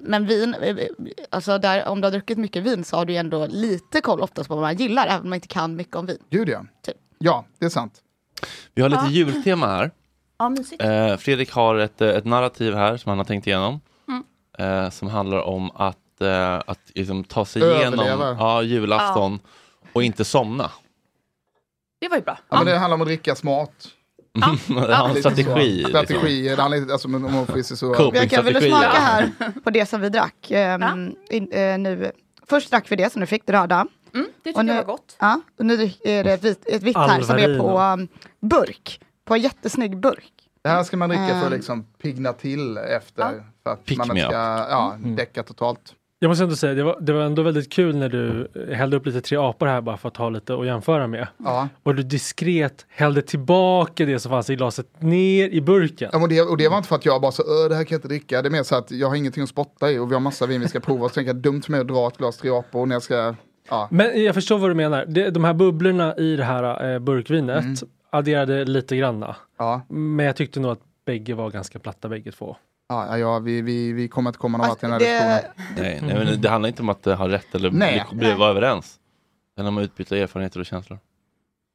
Men vin, eh, eh, alltså där, om du har druckit mycket vin så har du ändå lite koll oftast på vad man gillar, även om man inte kan mycket om vin. Gud ja. Typ. Ja, det är sant. Vi har lite jultema här. Ja. Eh, Fredrik har ett, eh, ett narrativ här som han har tänkt igenom. Mm. Eh, som handlar om att, eh, att liksom, ta sig Överleva. igenom ja, julafton och inte somna. Det var ju bra. Ja, men det handlar om att dricka smart. Det har en Lite strategi. så. liksom. Strategier, det handlar inte, alltså, om man får se så. Jag kan väl smaka ja. här på det som vi drack ehm, in, eh, nu. Först drack vi det som du fick, det röda. Mm, det tycker Och nu- jag var gott. Ja, och nu är det ett vitt, ett vitt här som är på um, burk. På en jättesnygg burk. Det här ska man dricka för att Ehm. liksom pigna till efter. För att Pick man ska ja, Mm. däcka totalt. Jag måste ändå säga, det var, det var ändå väldigt kul när du hällde upp lite tre apor här bara för att ha lite att jämföra med. Ja. Och du diskret hällde tillbaka det som fanns i glaset ner i burken. Ja, och, det, och det var inte för att jag bara så, "Öh, det här kan jag inte dricka. Det är mer så att jag har ingenting att spotta i och vi har massa vin vi ska prova. Så tänker jag dumt mig att dra ett glas Triapo när jag ska, ja. Men jag förstår vad du menar. Det, de här bubblorna i det här eh, burkvinet Mm. adderade lite granna. Men jag tyckte nog att bägge var ganska platta bägge två. Ja, ja vi, vi, vi kommer inte komma någon vart i den här Alltså, det, diskussionen. Nej, nej, men det handlar inte om att eh, ha rätt eller Nej. bli, bli, vara överens. Den har man utbyta erfarenheter och känslor.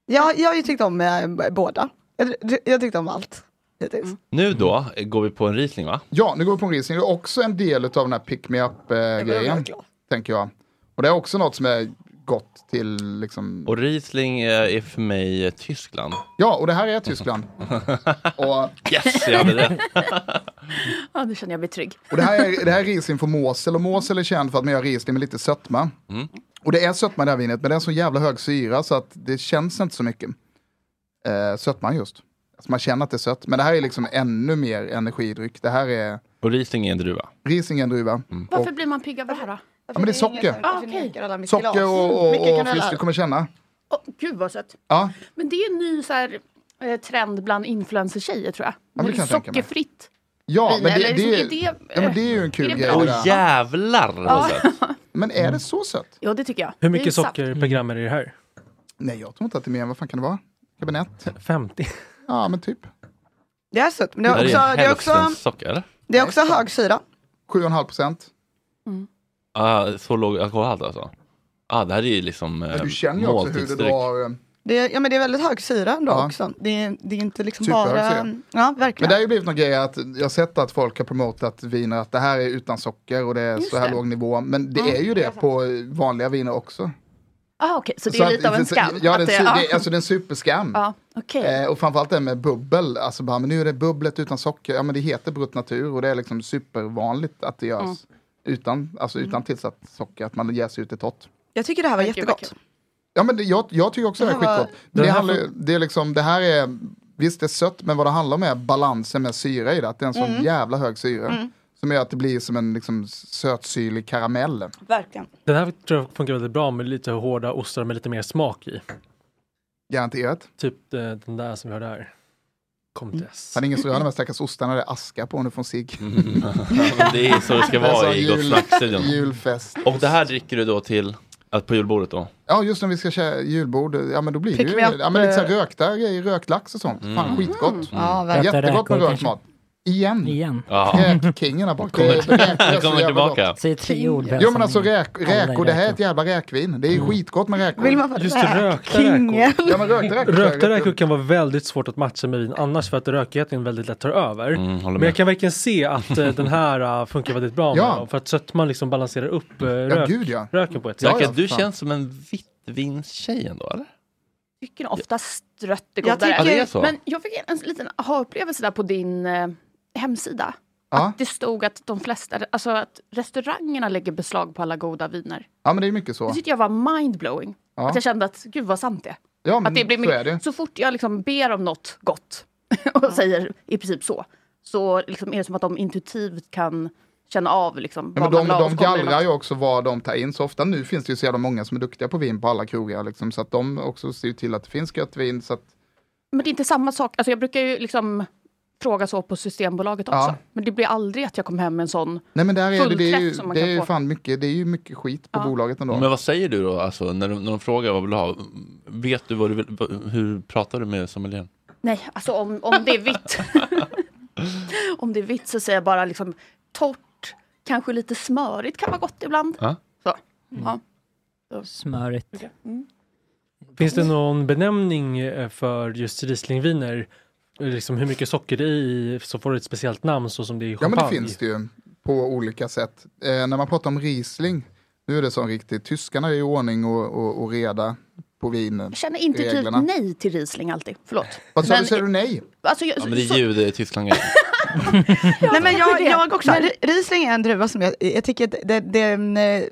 Ja, jag har ju tyckt om eh, båda. Jag, jag tyckte om allt hittills. Nu då eh, går vi på en Riesling va? Ja, nu går vi på en Riesling. Det är också en del av den här pick me up-grejen. glad. tänker jag. Och det är också något som är gott till liksom... Och Riesling är för mig eh, Tyskland. Ja, och det här är Tyskland. och, Yes, jag hade det. Ja, nu känner jag mig trygg. och det här är, det här är Riesling från Mosel och Mosel är känd för att man gör Riesling med lite sötma. Mm. Och det är sötma i det här vinet, men det är så jävla hög syra så att det känns inte så mycket. Eh, sötman just. Alltså man känner att det är sött, men det här är liksom ännu mer energidryck. Det här är Och Riesling är en druva. Riesling är en druva. Varför blir man pigg av det här då? Ja, men det är socker. Ah, okej. Socker och, och, och kanel. fisk du kommer känna. Åh, gud vad sött. Ja, Men det är en ny så här, eh, trend bland influencer-tjejer tror jag. men det kan. Sockerfritt. ja vin, men det, det, liksom, det, är det, ja, men det är ju en kul det grej. det Åh jävlar vad sött. Men är det så sött? Ja, det tycker jag. Hur Det mycket socker per gram är det det här? Nej, jag tror inte att det är mer. Vad fan kan det vara? Kabinett? 50. Ja, men typ. Det är sött, men det Det är också, är det är också, socker eller? det är också hög syra. 7,5 procent. Ah, så låg alkoholhalt alltså? Ah, det här är ju liksom eh, Men du känner ju också hur det drar. eh, Det är, ja, men det är väldigt hög syra ändå Ja. också. Det är, det är inte liksom Superhög bara... syra. Ja, Men verkligen. det har ju blivit någon grej att jag har sett att folk har promotat viner att det här är utan socker och det är Just så här det. låg nivå. Men det Mm. är ju det på vanliga viner också. Ah, okej, så det är att- lite av en så- skam? Ja, att det, det- är, ja. det, alltså det är en superskam. Ja, okej. Eh, och framförallt det med bubbel, alltså bara, men nu är det bubblet utan socker, ja men det heter Brut Natur och det är liksom supervanligt att det görs Mm. Utan, alltså utan tillsatt socker, att man jäser ut det torrt. Jag tycker det här var vad jättegott. Ja men det, jag, jag tycker också det, Det är här var- skitgott. Den det, här handlar, det är liksom, det här är, visst det är sött, men vad det handlar om är balansen med syra i det, att det är en sån Mm. jävla hög syra. Som gör att det blir som en liksom, sötsyrlig karamell. Verkligen. Den här tror jag funkar väldigt bra med lite hårda ostar med lite mer smak i. Garanterat. Typ eh, den där som vi hörde här. Comtesse. Han är ingen som gör de här stackars ostarna, det är aska på nu från sig. Mm. Ja, det är så det ska Det vara i Gott jul- Snack-studion. Julfest. Och det här dricker du då till att på julbordet då? Ja, just när vi ska köra julbord, ja men då blir det Pick ju me up, ja, men lite så här eh. rökta grejer, rökt lax och sånt. Fan skitgott. Ja, verkligen. Rökta Jättegott med rökt mat. Igen. Igen. Ja, Räkkingen här bak. kommer, Det- kommer tillbaka. Säg tre ord. Jo men alltså räk, räkor, det här är ett jävla räkvin. Det är skitgott med räkor. Vill man vara Just rökta räkor. Ja men rökta räkor. Rökta räkor kan vara väldigt svårt att matcha med vin annars för att rökigheten väldigt lätt tar över. Mm, Men jag kan verkligen se att eh, den här uh, funkar väldigt bra med Ja. för att sötman liksom balanserar upp Ja rök, gud ja. röken på ett Ja, sätt. Ja, du fan. känns som en vitvinstjej ändå eller? tycker oftast rött är Jag godare. Ja, det är så. Men jag fick en liten aha-upplevelse där på din eh, hemsida. Ja. Att det stod att de flesta, alltså att restaurangerna lägger beslag på alla goda viner. ja men det är mycket Det så. tyckte jag var mindblowing. Ja, Att jag kände att gud vad sant det är. ja men Att det blir så mycket, är det. Så fort jag liksom ber om något gott och säger i princip så, så liksom är det som att de intuitivt kan känna av liksom, Ja, men de, de det gallrar ju också vad de tar in. Så ofta nu finns det ju så jävla många som är duktiga på vin på alla krogar. Liksom, så att de också ser till att det finns gött vin. Så att, Men det är inte samma sak. Alltså jag brukar ju liksom fråga så på Systembolaget också. Ja. Men det blir aldrig att jag kommer hem med en sån. nej men där är det, det är ju, Fullträff som man det kan är ju fan mycket, det är ju mycket skit på Ja. bolaget ändå. Men vad säger du då, alltså, när, de, när de frågar vad vill du ha? Vet du vad du vill, hur pratar du med sommelieren? Nej, alltså om, om det är vitt. om det är vitt så säger jag bara liksom torrt, kanske lite smörigt kan vara gott ibland. Ja. Så. Ja. Smörigt. Finns det någon benämning eh, för just Rieslingviner? Liksom hur mycket socker det är i, så får det ett speciellt namn så som det är i Ja champagne. men det finns det ju på olika sätt. Eh, när man pratar om Riesling, nu är det som riktigt, tyskarna är i ordning och, och, och reda på vin. Jag känner intuitivt reglerna. nej till Riesling alltid. Förlåt. Vad sa du, säger du nej? Alltså, jag, Ja, men det är så- ljud i Tyskland. Nej men jag, jag också. Men- Ri- Riesling är en druva som jag, jag tycker det, det,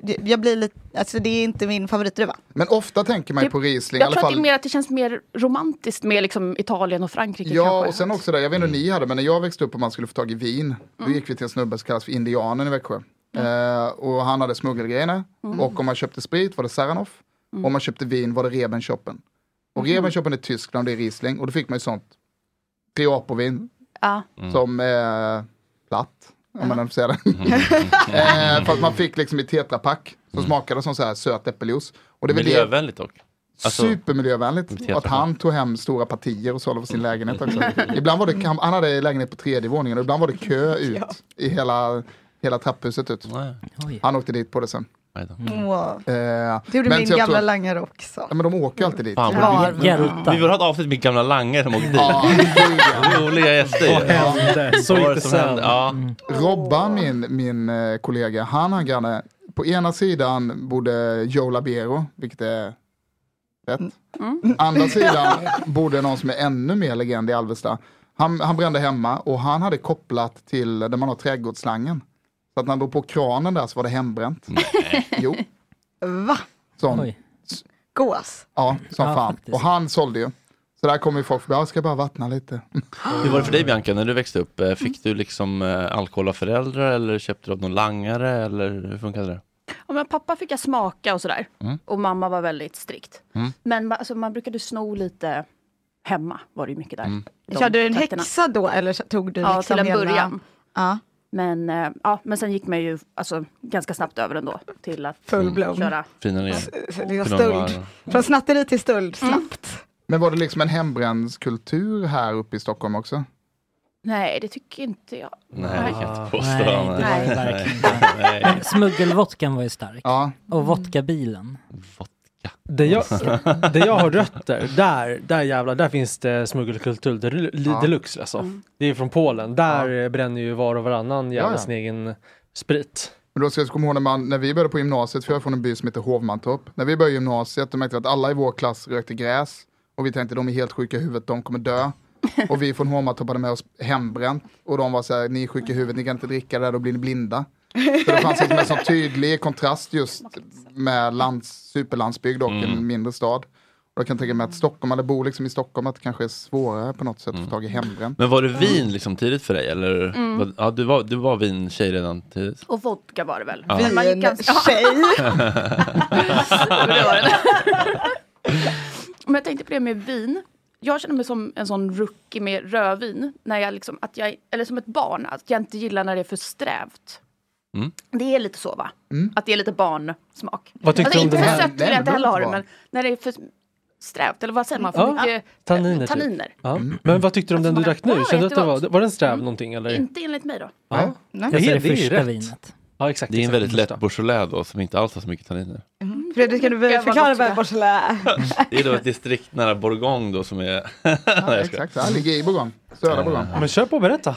det, jag blir lite, alltså det är inte min favoritdruva. Men ofta tänker man ju på Riesling, jag tror att det fall. är mer att det känns mer romantiskt med liksom Italien och Frankrike. Ja, kanske. och sen också där, jag vet inte hur ni hade, men när jag växte upp och man skulle få tag i vin, då gick vi till en snubbe som kallas för Indianen i Växjö. Eh, och han hade smuggelgrejerna. Och om man köpte sprit var det Saranoff. Och om man köpte vin var det Rebenschoppen. Och Rebenschoppen är Tyskland, det är Riesling. Och då fick man ju sånt Triapovin Ja. som är platt. Om man får säga det. eh, för att man fick liksom i tetrapack. Som smakade som så här söt äppeljuice. Och det Miljövänligt dock. Alltså- Supermiljövänligt. Och att han tog hem stora partier och sålde för sin lägenhet också. ibland var det, han, hade lägenhet på tredje våningen och ibland var det kö ut i hela, hela trapphuset ut. Han åkte dit på det sen. Åh. Eh, Det gjorde men min gamla tror- langare också. Ja, men de åker alltid dit. Fan, Ja, vi, vill ha ett avsnitt med gamla langare som åker dit. Roliga gäster. Vad hände? Så Vad som sen. hände? Ja. Robban, min, min eh, kollega, han har granne. På ena sidan bodde Joe Labero, vilket är rätt. Andra sidan bodde någon som är ännu mer legend i Alvesta. Han, han brände hemma och han hade kopplat till där man har trädgårdsslangen. Så att när han drog på kranen där så var det hembränt. Jo, Va? som, Oj. Gås? ja, som Ja, fan. faktiskt. Och han sålde ju. Så där kommer ju folk förbi, jag ska bara vattna lite. Hur var det för dig Bianca när du växte upp? Eh, Fick du liksom eh, alkohol av föräldrar eller köpte du av någon langare eller hur funkade det? Ja, men pappa fick jag smaka och sådär. Mm. Och mamma var väldigt strikt. Mm. Men ma- alltså, man brukade sno lite hemma, var det ju mycket där. Mm. De Körde du en häxa då eller så- tog du Ja, liksom till en hela- början. Ja. Men, eh, ja, men sen gick man ju alltså, ganska snabbt över ändå till att Full köra. Finare igen. Stöld. Från snatteri till stöld, Mm. snabbt. Men var det liksom en hembränskultur här uppe i Stockholm också? Nej, det tycker inte jag. Nej, det kan jag inte påstå. Nej, det var Nej. verkligen smuggelvodkan var ju stark. Ja, Och vodkabilen. Det jag, det jag har rötter, där, där jävlar, där finns det smuggelkultur del, Ja. deluxe alltså. Mm. Det är från Polen, där eh, bränner ju var och varannan jävla Ja, ja. sin egen sprit. Men då ska jag komma ihåg när, man, när vi började på gymnasiet, för jag är från en by som heter Hovmantorp. När vi började gymnasiet då märkte vi att alla i vår klass rökte gräs. Och vi tänkte de är helt sjuka i huvudet, de kommer dö. Och vi från Hovmantorp hade med oss hembränt. Och de var så här, ni är sjuka i huvudet, ni kan inte dricka det, här, då blir ni blinda. Så det fanns liksom en sån tydlig kontrast just med lands, superlandsbygd och en mindre stad. Och jag kan tänka mig att Stockholm, eller bor liksom i Stockholm, att det kanske är svårare på något sätt att få tag i hembränt. Men var det vin liksom tidigt för dig? Eller? Mm. Var- Ja, du var, du var vintjej redan tidigt. Och vodka var det väl. Ja. Gick ganska... Men jag tänkte på det med vin. Jag känner mig som en sån rookie med rödvin. När jag liksom, att jag, eller som ett barn, att jag inte gillar när det är för strävt. Mm. Det är lite så va? Att det är lite barnsmak. Vad tyckte alltså, du om inte för sött vill jag inte heller ha det, det men när det är för strävt, eller vad säger man? För Ja. mycket Tanniner, eh, typ. tanniner. Ja. Men vad tyckte du om den du Alltså, drack nu? Kände att det var, var den sträv någonting eller? Inte enligt mig då. Ja. Nej. Det är ju första rätt. vinet. Ja exakt. Det är en väldigt det lätt. Beaujolais då som inte alls har så mycket tanniner. Fredrik, kan du vad förklara det vad är. Beaujolais Det är då ett distrikt nära Bourgogne då som är... Ja, exakt, det ligger i Bourgogne, södra Bourgogne. Men kör på, berätta.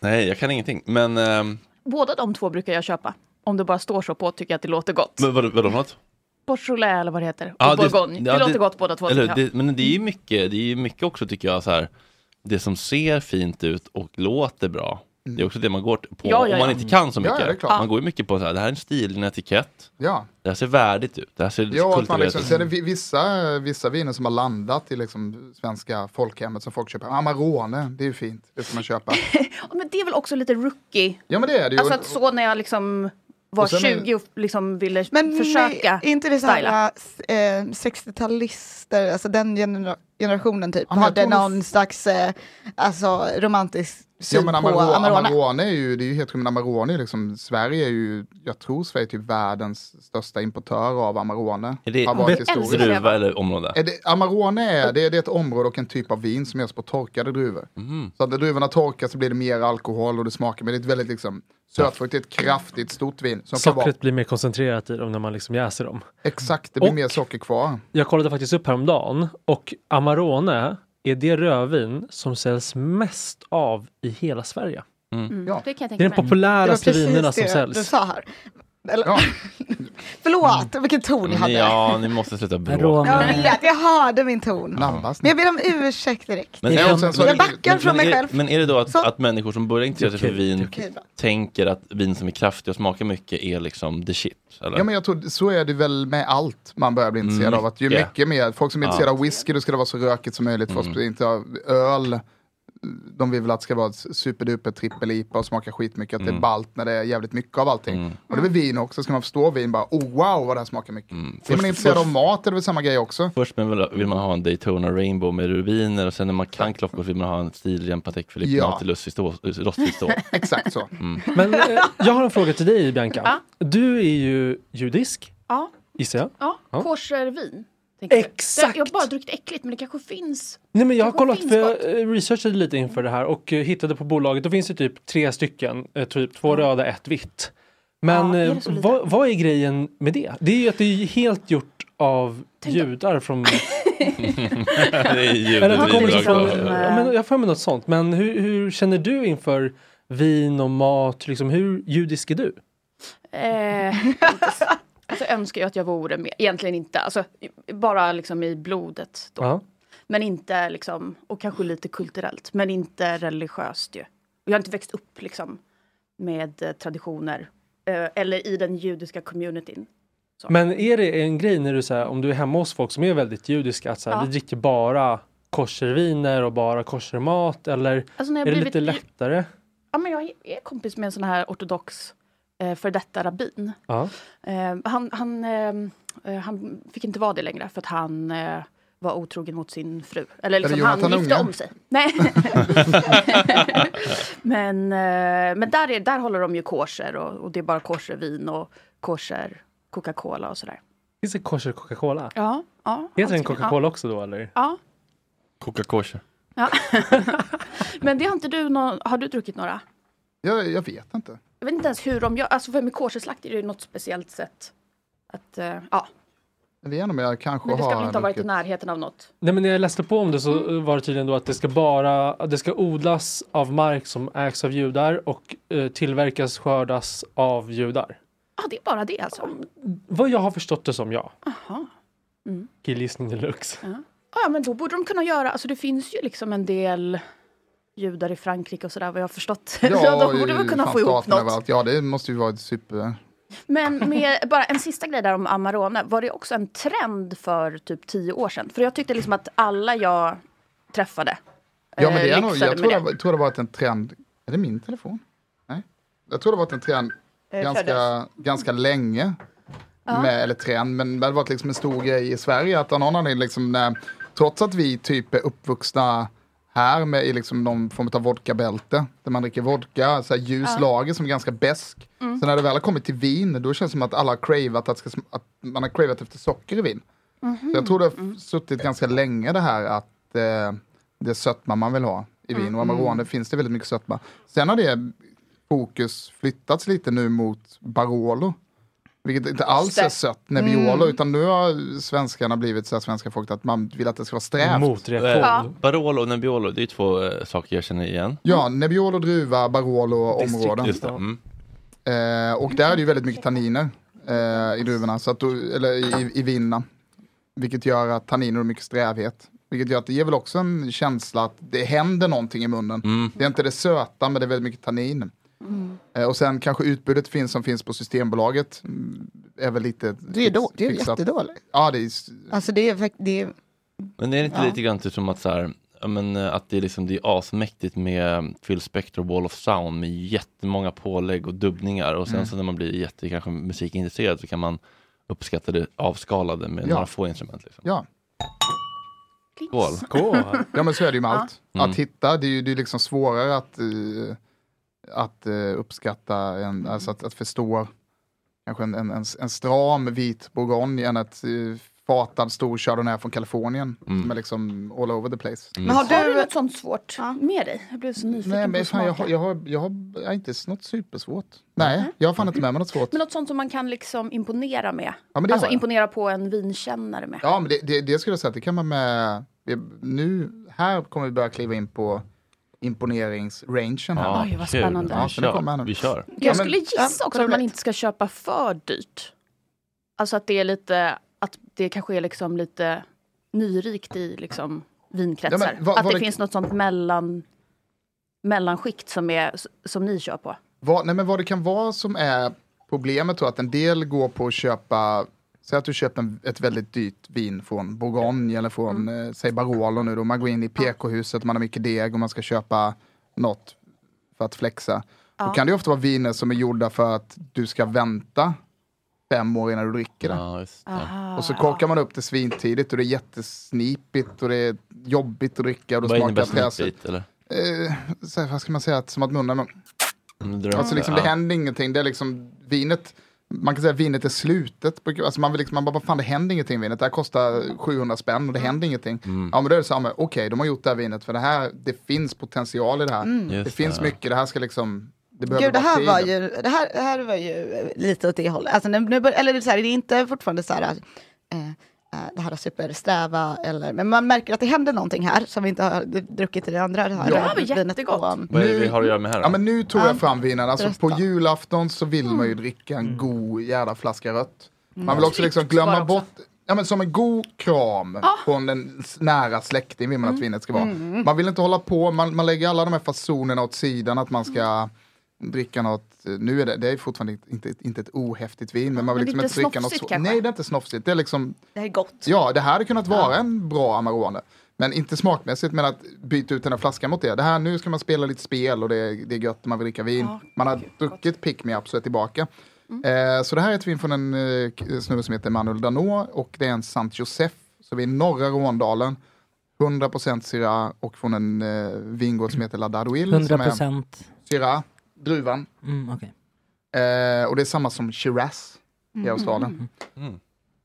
Nej, jag kan ingenting. Men, ehm, Båda de två brukar jag köpa. Om det bara står så på tycker jag att det låter gott. men vad, vadå för något? Beaujolais eller vad det heter. Och Ja, det- Bourgogne. Det, ja, låter det- gott båda två. Eller, det, men det är ju mycket, det är ju mycket också tycker jag så här. Det som ser fint ut och låter bra. Det är också det man går på Ja, ja, om man ja. inte kan så Ja, mycket. ja. Man går ju mycket på så här, det här är en stil, en etikett. Ja, Det här ser värdigt ut. Det här ser Ja, att man kultiverat liksom, ut. sen är det vi- vissa, vissa viner som har landat i liksom svenska folkhemmet som folk köper. Amarone, det är ju fint, det ska man köpa. Ja, men det är väl också lite rookie. Ja men det är det ju. Alltså att så när jag liksom var Och sen är- 20 och liksom ville Men försöka är inte det så styla. här eh, 60-talister, alltså den genera generationen typ, Ja, men jag hade någon slags eh, alltså, romantisk Ja syn men på Amarone, Amarone. Är ju, det är ju helt sjukt, men Amarone är liksom, Sverige är ju, jag tror Sverige är typ världens största importör av Amarone. Är det Har det. druva eller område? Är det, Amarone är, det, är- det är ett område och en typ av vin som görs på torkade druvor. Mm. Så att när druvorna torkas så blir det mer alkohol och det smakar, men det är ett väldigt liksom sötfruktigt, kraftigt, stort vin. Som Sockret blir mer koncentrerat i dem när man liksom jäser dem. exakt, det blir Och- mer socker kvar. Jag kollade faktiskt upp häromdagen och Amarone är det rödvin som säljs mest av i hela Sverige. Mm, Ja. Det kan jag Det är de populäraste vinerna som det säljs. du sa här. Eller, Ja. Förlåt, vilken ton jag hade. Ja, ni måste sluta bråka. Jag vet, jag hörde min ton. Nabbas. Men jag ber om ursäkt direkt. Men, Jag det- backar från men, mig är, själv. men är det då att, Så. att människor som börjar intressera sig för vin tänker att vin som är kraftiga och smakar mycket är liksom the shit? Eller? Ja men jag tror så är det väl med allt man börjar bli intresserad av. Att ju Mycket. mycket mer, folk som är Ja. intresserade av whisky då ska det vara så rökigt som möjligt. Folk som är inte av öl, de vill väl att det ska vara ett superduper trippel-IPA och smaka skitmycket. Att det är ballt när det är jävligt mycket av allting. Och det är väl vin också, ska man förstå vin bara, oh wow vad det här smakar mycket. Är man Först- intresserad först- av mat är det väl samma grej också. Först men vill, man ha en Daytona Rainbow med rubiner och sen när man kan klockor vill man ha en stilren Patek Philippe Ja. Nautilus i stå, rostfritt stål. Exakt så. Men eh, jag har en fråga till dig Bianca. Ja. Du är ju judisk, Ja, gissar jag. ja. Ja. koshervin. Exakt. Jag har bara druckit äckligt men det kanske finns. Nej men jag har kollat, för jag researchade lite inför det här och eh, hittade på bolaget, då finns det typ tre stycken, eh, typ två röda, ett vitt. Men Ja, är eh, vad, vad är grejen med det? Det är ju att det är helt gjort av judar från... det är judet Eller det kommer från, ja, men jag får med något sånt. Men hur, hur känner du inför vin och mat? Liksom, hur judisk är du? Eh, inte s- alltså, jag önskar ju att jag vore mer, egentligen inte, alltså, bara liksom i blodet. Då. Ja. Men inte liksom, och kanske lite kulturellt, men inte religiöst ju. Och jag har inte växt upp liksom med eh, traditioner eh, eller i den judiska communityn. Men är det en grej när du säger om du är hemma hos folk som är väldigt judiska att så här, Ja. vi dricker bara kosherviner och bara koshermat eller Alltså, är jag det lite lättare? Ja, men jag är kompis med en sån här ortodox eh, för detta rabbin. Ja. Eh, han, han, eh, eh, han fick inte vara det längre för att han eh, var otrogen mot sin fru. Eller liksom, han Jonathan gifte Unge? om sig. Nej. men eh, men där, är, där håller de ju kosher och, och det är bara koshervin och kosher Coca-Cola och sådär. Finns det kosher Coca-Cola? Ja, ja. Heter den Coca-Cola också då eller? Ja. Coca-Cola. ja. men det har inte du nå- har du druckit några? Jag, jag vet inte. Jag vet inte ens hur de gör, alltså för med kosherslakt är det något speciellt sätt. Att, eh, ja, Jag vet inte om jag kanske men det ska väl inte ha varit i närheten av något. Nej men när jag läste på om det så Mm. var det tydligen då att det ska bara, det ska odlas av mark som ägs av judar och eh, tillverkas, skördas av judar. Ja, det är bara det alltså. Vad jag har förstått det som ja. Aha. Mm. Killgissning deluxe. Ja. ja, men då borde de kunna göra, alltså det finns ju liksom en del judar i Frankrike och sådär vad jag har förstått. Ja, de borde väl kunna få ihop något. Ja, det måste ju vara super... Men med bara en sista grej där om Amarone, var det också en trend för typ tio år sedan? För jag tyckte liksom att alla jag träffade Ja, men det är eh, nog, lyxade jag tror det, jag tror det varit en trend. Är det min telefon? Nej. Jag tror det har varit en trend Eh, ganska, ganska länge. Ja. Med, eller trend, men det har varit liksom en stor grej i Sverige. Att av någon anledning, liksom, när, trots att vi typ är uppvuxna här med i liksom någon form av vodkabälte. Där man dricker vodka, så här ljus Ja. lager som är ganska besk. Mm. Så när det väl har kommit till vin, då känns det som att alla har cravat, att, ska, att man har cravat efter socker i vin. Så jag tror det har f- suttit ganska länge det här att eh, det är sötma man vill ha i vin. Och Mm. Amarone finns det väldigt mycket sötma. Sen har det fokus flyttats lite nu mot Barolo. Vilket inte alls är sött Nebbiolo, Mm. utan nu har svenskarna blivit så här svenska folk att man vill att det ska vara strävt. Eh, Barolo och Nebbiolo, det är två eh, saker jag känner igen. Ja, Nebbiolo, druva, Barolo, områden. Just det. Mm. Eh, och där är det ju väldigt mycket tanniner eh, i druvorna, så att eller i, i vinerna. Vilket gör att tanniner har mycket strävhet. Vilket gör att det ger väl också en känsla att det händer någonting i munnen. Mm. Det är inte det söta, men det är väldigt mycket tannin. Mm. Eh, och sen kanske utbudet finns som finns på Systembolaget. mm, Är väl lite Det är, då, det är fixat. jättedåligt. Ja, det är, Alltså det är, det är Men är det inte Ja. lite grann typ som att så här, ja, men, eh, att det är, liksom, det är asmäktigt med Phil Spector Wall of Sound med jättemånga pålägg och dubbningar och sen Mm. så när man blir jätte kanske musikintresserad så kan man uppskatta det avskalade med Ja. några få instrument. Liksom. ja. Skål! Ja men så är det ju med Ja. allt. Mm. Att hitta, det är ju det är liksom svårare att, eh, att eh, uppskatta, en, alltså att, att förstå kanske en, en, en, en stram vit bourgogne än ett uh, fatad stor chardonnay från Kalifornien. Mm. Som är liksom all over the place. Men har, du... något sånt svårt med dig? Jag blev så nyfiken Nej men på fan, jag, har, jag, har, jag, har, jag har inte något supersvårt. Nej, jag har fan inte med mig något svårt. Men något sånt som man kan liksom imponera med? Ja, alltså har imponera på en vinkännare med? Ja, men det, det, det skulle jag säga att det kan man med, nu, här kommer vi börja kliva in på imponeringsrangen. här. Ja, Oj, vad spännande. Ja, Vi så det kommer här nu. Vi kör. Jag skulle gissa också att man inte ska köpa för dyrt. Alltså att det är lite, att det kanske är liksom lite nyrikt i liksom vinkretsar. Ja, men vad- att det, det- finns något sånt mellan, mellanskikt som, är, som ni kör på. Vad, nej men vad det kan vara som är problemet då, att en del går på att köpa, säg att du köper en, ett väldigt dyrt vin från Bourgogne eller från, Mm. eh, säg Barolo nu då, man går in i PK-huset, man har mycket deg och man ska köpa något för att flexa. Ja. Då kan det ju ofta vara viner som är gjorda för att du ska vänta fem år innan du dricker det. Ja, just det. Aha, Och så ja. korkar man upp det svintidigt och det är jättesnipigt och det är jobbigt att dricka och det Vad innebär smakar snipigt? Eller? Eh, så här, vad ska man säga, att, som att munnen Mm, Alltså liksom, det. det händer ingenting. Det är liksom vinet. Man kan säga att vinet är slutet. Alltså man, vill liksom, man bara, vad fan det händer ingenting vinet. Det här kostar 700 spänn och det händer ingenting. Mm. Ja men då är det så här, okej de har gjort det här vinet för det här, det finns potential i det här. Mm. Det Just finns det. mycket, det här ska liksom Det behöver Gud, det här, var tiden. ju, det, här, det här var ju lite åt det hållet. Alltså, nu, nu, eller det är, så här, det är inte fortfarande så här, eh, det här supersträva, eller, men man märker att det händer någonting här som vi inte har druckit i det andra. Det här Ja. rödvinet på, um, Vad är det vi har att göra med här då? Ja men nu tog Ja. jag fram vinen, alltså på julafton så vill man ju dricka en god jävla flaska rött. Mm. Man vill också liksom glömma bort, ja men som en god kram från en nära släkting vill man att vinet ska vara. Mm. Man vill inte hålla på, man, man lägger alla de här fasonerna åt sidan att man ska dricka något, nu är det, det är fortfarande inte, inte, ett ohäftigt vin, men man vill Men liksom inte dricka något så, kanske? Nej det är inte snofsigt, det är liksom det här är gott. Ja, det här hade kunnat vara en bra Amarone. Men inte smakmässigt, men att byta ut den här flaskan mot det. Det här, nu ska man spela lite spel och det är, det är gött när man vill dricka vin. Ja, man har druckit Pick Me Up så är tillbaka. Eh, så det här är ett vin från en eh, snubbe som heter Emmanuel Danot och det är en Sant Josef. Så vi är i norra Råndalen. 100% Syrah och från en eh, vingård som heter La Darduil. 100 som är procent. Syrah, druvan. Mm, okej. Eh, och det är samma som Shiraz i Australien.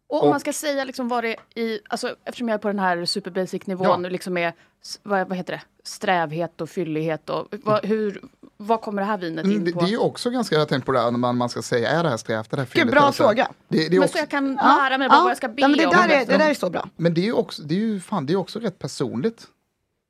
Och om Och- man ska säga liksom vad det är i, alltså eftersom jag är på den här super basic nivån, Ja. liksom är, vad, vad heter det, strävhet och fyllighet och vad, hur, vad kommer det här vinet Mm, in det, på? det är ju också ganska, jag tänkt på det här när man, man ska säga, är det här strävt, är det här Gud, fylligt? bra eller så här? fråga. Det, det är men också, så jag kan lära mig bara vad jag ska be ja, men det, om. där är, det där är så bra. Men det är ju också, det är ju, fan, det är också rätt personligt.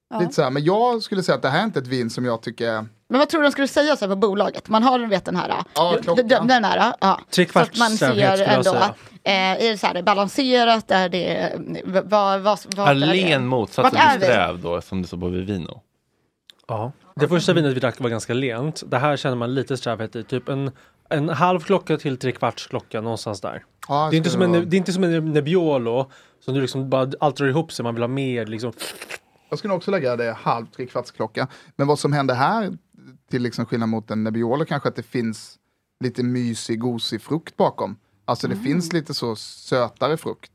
Ja. Lite så här, men jag skulle säga att det här är inte ett vin som jag tycker... Men vad tror du de skulle säga så här på bolaget? Man har vet, den här, Ja, den, klockan. den, den här, ja. Att man ser ändå, säga. eh, är det så här balanserat, är det, vad, vad, vad, är? Arlen motsatsen till vi? sträv då, som det står på Vivino. Ja. Det första vinet vi drack var ganska lent. Det här känner man lite strävhet i. Typ en, en halv klocka till tre kvarts klocka någonstans där. Ja, Det är, inte som en, det är inte som en Nebbiolo som du liksom bara allt drar ihop sig, man vill ha mer liksom. Jag skulle också lägga det halv trekvartsklocka. Men vad som händer här, till liksom skillnad mot en Nebbiolo, kanske att det finns lite mysig, gosig frukt bakom. Alltså det finns lite så sötare frukt.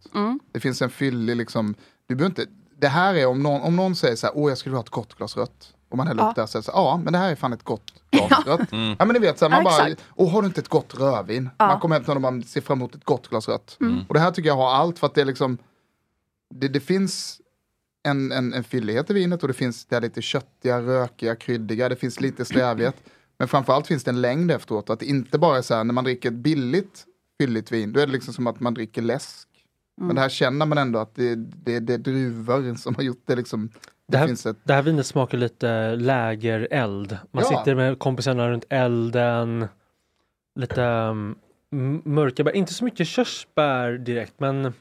Det finns en fyllig, liksom, du behöver inte, det här är om någon, om någon säger så här, åh jag skulle ha ett gott glas rött. Och man häller Ja. upp det här och säger så här, ja men det här är fan ett gott glas rött. Ja men ni vet, så här, man Ja, bara, åh har du inte ett gott rödvin? Man kommer hem till någon och man ser fram emot ett gott glas rött. Och det här tycker jag har allt för att det är liksom, det, det finns en, en, en fyllighet i vinet och det finns det lite köttiga, rökiga, kryddiga, det finns lite strävighet. Men framförallt finns det en längd efteråt, att det inte bara är så här när man dricker ett billigt fylligt vin, då är det liksom som att man dricker läsk. Men det här känner man ändå att det, det, det är druvor som har gjort det liksom. Det, Det här, finns ett, det här vinet smakar lite lägereld. Man Ja. sitter med kompisarna runt elden. Lite um, mörka bär. Inte så mycket körsbär direkt men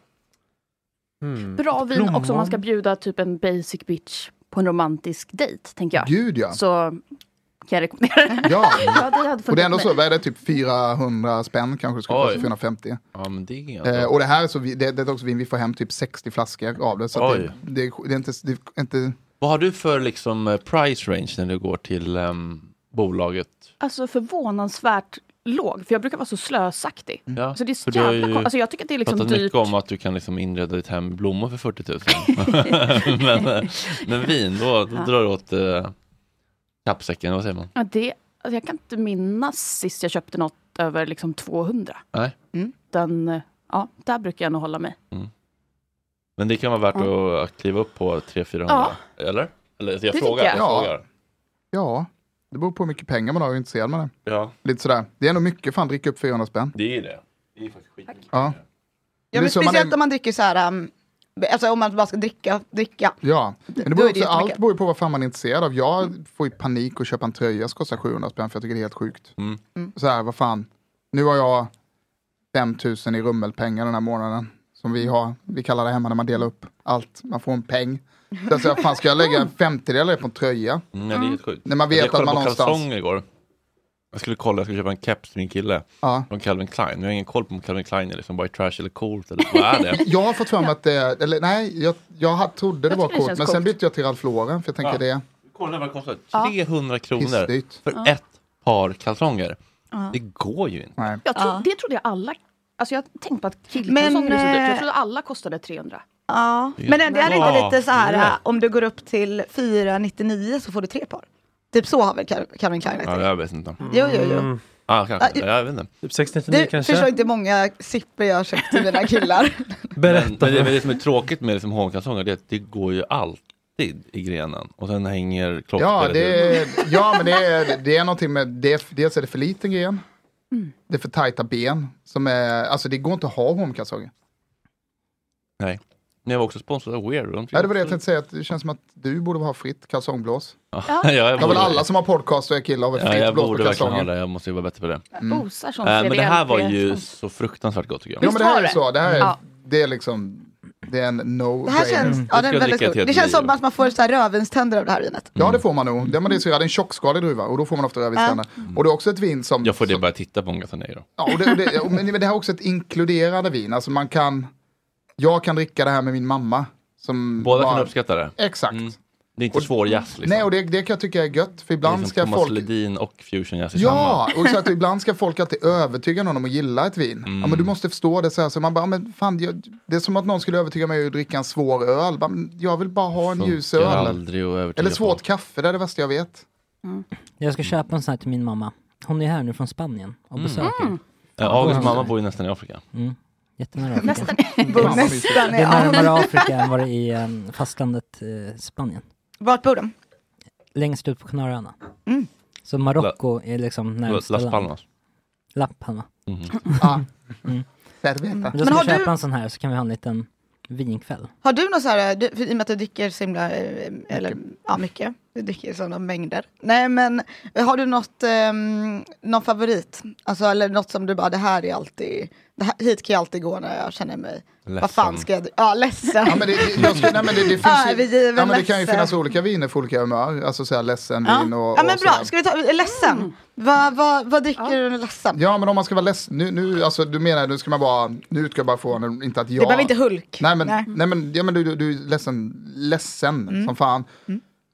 hmm. Bra vin också om man ska Plommon. bjuda typ en basic bitch på en romantisk dejt, tänker jag. gud ja. Så kan jag rekommendera det. ja. Ja, det hade Och det är ändå så, vad är det, typ 400 spänn kanske skulle kosta, 450. Ja men det är Eh, och det här är så, vi- det, det är också vin, vi får hem typ 60 flaskor av det. Så det, det, det är inte, det är inte Vad har du för liksom eh, price range när du går till ehm, bolaget? Alltså förvånansvärt låg, för jag brukar vara så slösaktig. Ja, Så det är så för du har jävla kon- alltså jag tycker att det är liksom dyrt. mycket om att du kan liksom inreda ditt hem med blommor för 40 000. men, eh, men vin, då, då Ja. drar du åt eh, kappsäcken, vad säger man? Ja, det, alltså jag kan inte minnas sist jag köpte något över liksom 200. Nej. Den, eh, ja, där brukar jag nog hålla mig. Men det kan vara värt Ja. att kliva upp på 300-400, Ja. eller? Eller jag tycker frågar, jag. jag Ja. frågar. Ja, det beror på hur mycket pengar man har och hur intresserad man är. Ja, Lite sådär. Det är ändå mycket, fan dricka upp 400 spänn. det är det. Det är faktiskt skitmycket. Ja. Ja, men så man speciellt är- om man dricker så här, um, alltså om man bara ska dricka, dricka. Ja, men det Då beror är det också, allt beror ju på vad fan man är intresserad av. Jag får ju panik att köpa en tröja som kostar 700 spänn för jag tycker det är helt sjukt. Mm. Så här, vad fan. Nu har jag 5000 i rummelpengar den här månaden. Som vi har, vi kallar det hemma när man delar upp allt. Man får en peng. Så jag säger, fan ska jag lägga en femtedel på en tröja? Mm, ja, det är helt sjukt. När man vet jag att kollade man på någonstans- kalsonger igår. Jag skulle kolla, jag skulle köpa en keps till min kille. Ja. Från Calvin Klein. Jag har ingen koll på om Calvin Klein är liksom white trash eller coolt eller vad är det? Jag har fått för mig att det är, eller nej, jag, jag hade- trodde det Jag var det coolt. Men sen coolt. bytte jag till Ralph Lauren för jag tänker Ja. det, Kolla vad det kostar. Ja. 300 kronor Pissdyrt. för Ja. ett par kalsonger. Ja. Det går ju inte. nej. Jag tro, Ja. Det trodde jag alla, alltså jag tänkte på att Men, killkalsonger är så dyrt. eh, Jag trodde alla kostade 300. Ja, men det är inte lite så här, om du går upp till 499 så får du tre par. Typ så har väl Cal- Calvin Klein Ja, ja, jag vet inte. Jo, jo, jo. Mm, Ah, kanske. Ja, jag vet inte. typ 699 Du kanske? förstår inte hur många sippor jag har köpt till mina killar. Men, Berätta. men, det, men det som är tråkigt med liksom hovkalsonger det är att det går ju allt. alltid i grenen och sen hänger klockor. Ja, det är, ja, men det är, det är någonting med, det är, dels är det för liten gren, Mm. det är för tajta ben, som är, alltså det går inte att ha hornkalsonger. Nej. Jag var också sponsrad av Weird. Ja, det var det jag tänkte säga, att det känns som att du borde ha fritt kalsongblås. Ja, ja, jag Det är väl alla som har podcast och är killar har väl Ja, fritt jag blås borde på verkligen ha det, jag måste jobba bättre på det. Mm. Osar som Eh, men det här var ju så fruktansvärt gott tycker jag. Ja, men det här är det? så, det här är, Ja. det är liksom, det är en no Det här känns, ja, den är väldigt god. Det känns som att man får så här av det här vinet. Ja det får man nog. Det, men det, är det en tjockskalig druva och då får man ofta rödvinständer. Och det är också ett vin som... Jag får det bara titta på Många Tanero. Ja, och det, och det, och, men det här är också ett inkluderande vin. Alltså man kan... Jag kan dricka det här med min mamma. Som Båda bara- kan uppskatta det. Exakt. Det är inte svår jazz liksom. Nej, och det, det kan jag tycka är gött. För det är ibland som ska Thomas folk... Ledin och fusion jazz i Ja, samma. och så att ibland ska folk alltid övertyga någon om att gilla ett vin. Mm. Ja, men du måste förstå det så här. Så man bara, men fan, jag, det är som att någon skulle övertyga mig att dricka en svår öl. Jag vill bara ha en ljus öl. Eller svårt folk. kaffe, det är det värsta jag vet. Jag ska köpa en sån här till min mamma. Hon är här nu från Spanien och Mm. besöker. Mm. Ja, Augusts mamma bor ju nästan i Afrika. Mm. Jättenära Afrika. Nästan. Nästan Det är närmare Afrika än vad det är i um, fastlandet eh, Spanien. Vart bor de? Längst ut på Kanarieöarna. Mm. Så Marocko är liksom närmsta Las. Palmas. La Palma. Mhm. Ah. Mm. Men då Men ska har jag köpa du- en sån här så kan vi ha en liten vinkväll. Har du något så här, du, för i och med att du dricker så himla, eh, eller ja mycket, du dricker sådana mängder. Nej men har du något, um, någon favorit? Alltså eller något som du bara, det här är alltid, det här, hit kan jag alltid gå när jag känner mig, vad fan Ledsen. ska jag, ja ledsen. Ja, men det, det, jag nej, men det, det, finns ju, Övergiven, ja, men det kan ju ledsen. finnas olika viner för olika humör. Alltså så här ledsen Ja. vin och, ja men och bra, sådär. ska vi ta, ledsen. Vad vad vad dricker du när du är ledsen? Ja men om man ska vara ledsen, nu, nu, alltså, du menar nu ska man bara, nu utgår jag bara från, inte att jag... Det behöver inte Hulk. Nej men, Nej. nej. men, ja, men du, du, du är ledsen, ledsen Mm. som fan.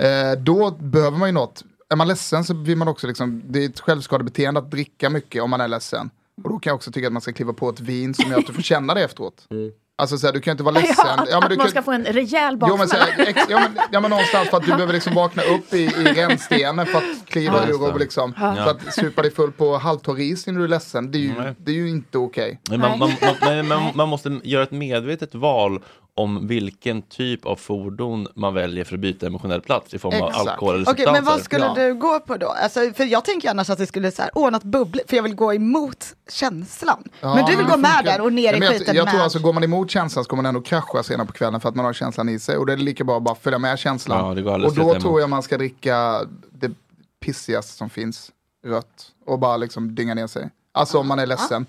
Eh, då behöver man ju något, är man ledsen så vill man också liksom, det är ett självskadebeteende att dricka mycket om man är ledsen. Och då kan jag också tycka att man ska kliva på ett vin som gör att du får känna det efteråt. Alltså så här, du kan ju inte vara ledsen. Ja, Ja, men att du man kan- ska få en rejäl Jo men, så baksmälla. ex, ja, men, ja men någonstans för att du behöver liksom vakna upp i, i rännstenen för att kliva Ja, ur och liksom, Ja. för att supa dig full på halvtorr ris när du är ledsen, det är ju, Nej. det är ju inte okej. Men man, man, man, man måste göra ett medvetet val om vilken typ av fordon man väljer för att byta emotionell plats i form av Exakt. alkohol eller substanser. men vad skulle du gå på då? Alltså, för jag tänker annars att det skulle så här, ordnat bubblor, för jag vill gå emot känslan. Ja, men du vill det gå med funkar. där och ner Ja, i men skiten jag, jag med. tror alltså, går man emot känslan så kommer man ändå krascha senare på kvällen för att man har känslan i sig. Och det är lika bra att bara följa med känslan. Ja, det går alldeles och då tror jag man ska dricka det pissigaste som finns, rött. Och bara liksom dynga ner sig. Alltså om man är ledsen.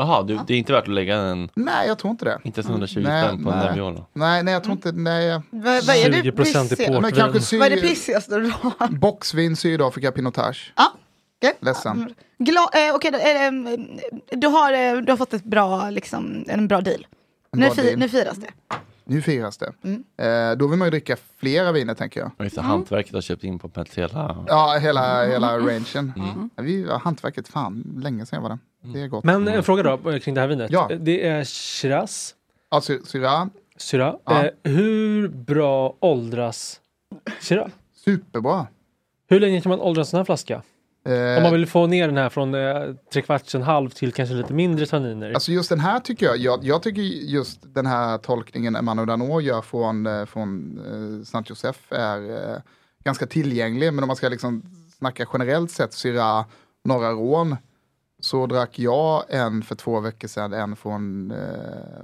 Jaha, du, det är inte värt att lägga en, Nej, jag tror inte det. inte ens 120 Nej, spänn på en nej. Nebbiolo. Nej, nej, jag tror inte, nej. Vad, vad är det 20% i pissiga? Men kanske sy- Vad är det pissigaste du har? Boxvin Sydafrika Pinotage. Ja, okej. Ledsen. Gla- eh, då, eh, du, har, eh, du har fått ett bra, liksom, en bra deal. En Nu, bra fi- deal. nu firas det. Nu firas det. Mm. Eh, då vill man ju dricka flera viner tänker jag. Och just det, Hantverket har köpt in på hela... Ja, hela, hela Mm. rangen. Ja, Vi, ja, hantverket, fan, länge sedan jag var där. Det är gott. Men en fråga då eh, kring det här vinet. Ja. Det är Shiraz. Sy- Syrah, Syrah. Ja. Eh, hur bra åldras Syrah? superbra. Hur länge kan man åldra en sån här flaska? Eh, Om man vill få ner den här från eh, tre kvarts, en halv till kanske lite mindre tanniner. Alltså just den här tycker jag, jag, jag tycker just den här tolkningen Emmanuel Danot gör från, eh, från eh, Saint Joseph är eh, ganska tillgänglig. Men om man ska liksom snacka generellt sett Syrah Norra Rån så drack jag en för två veckor sedan, en från, eh,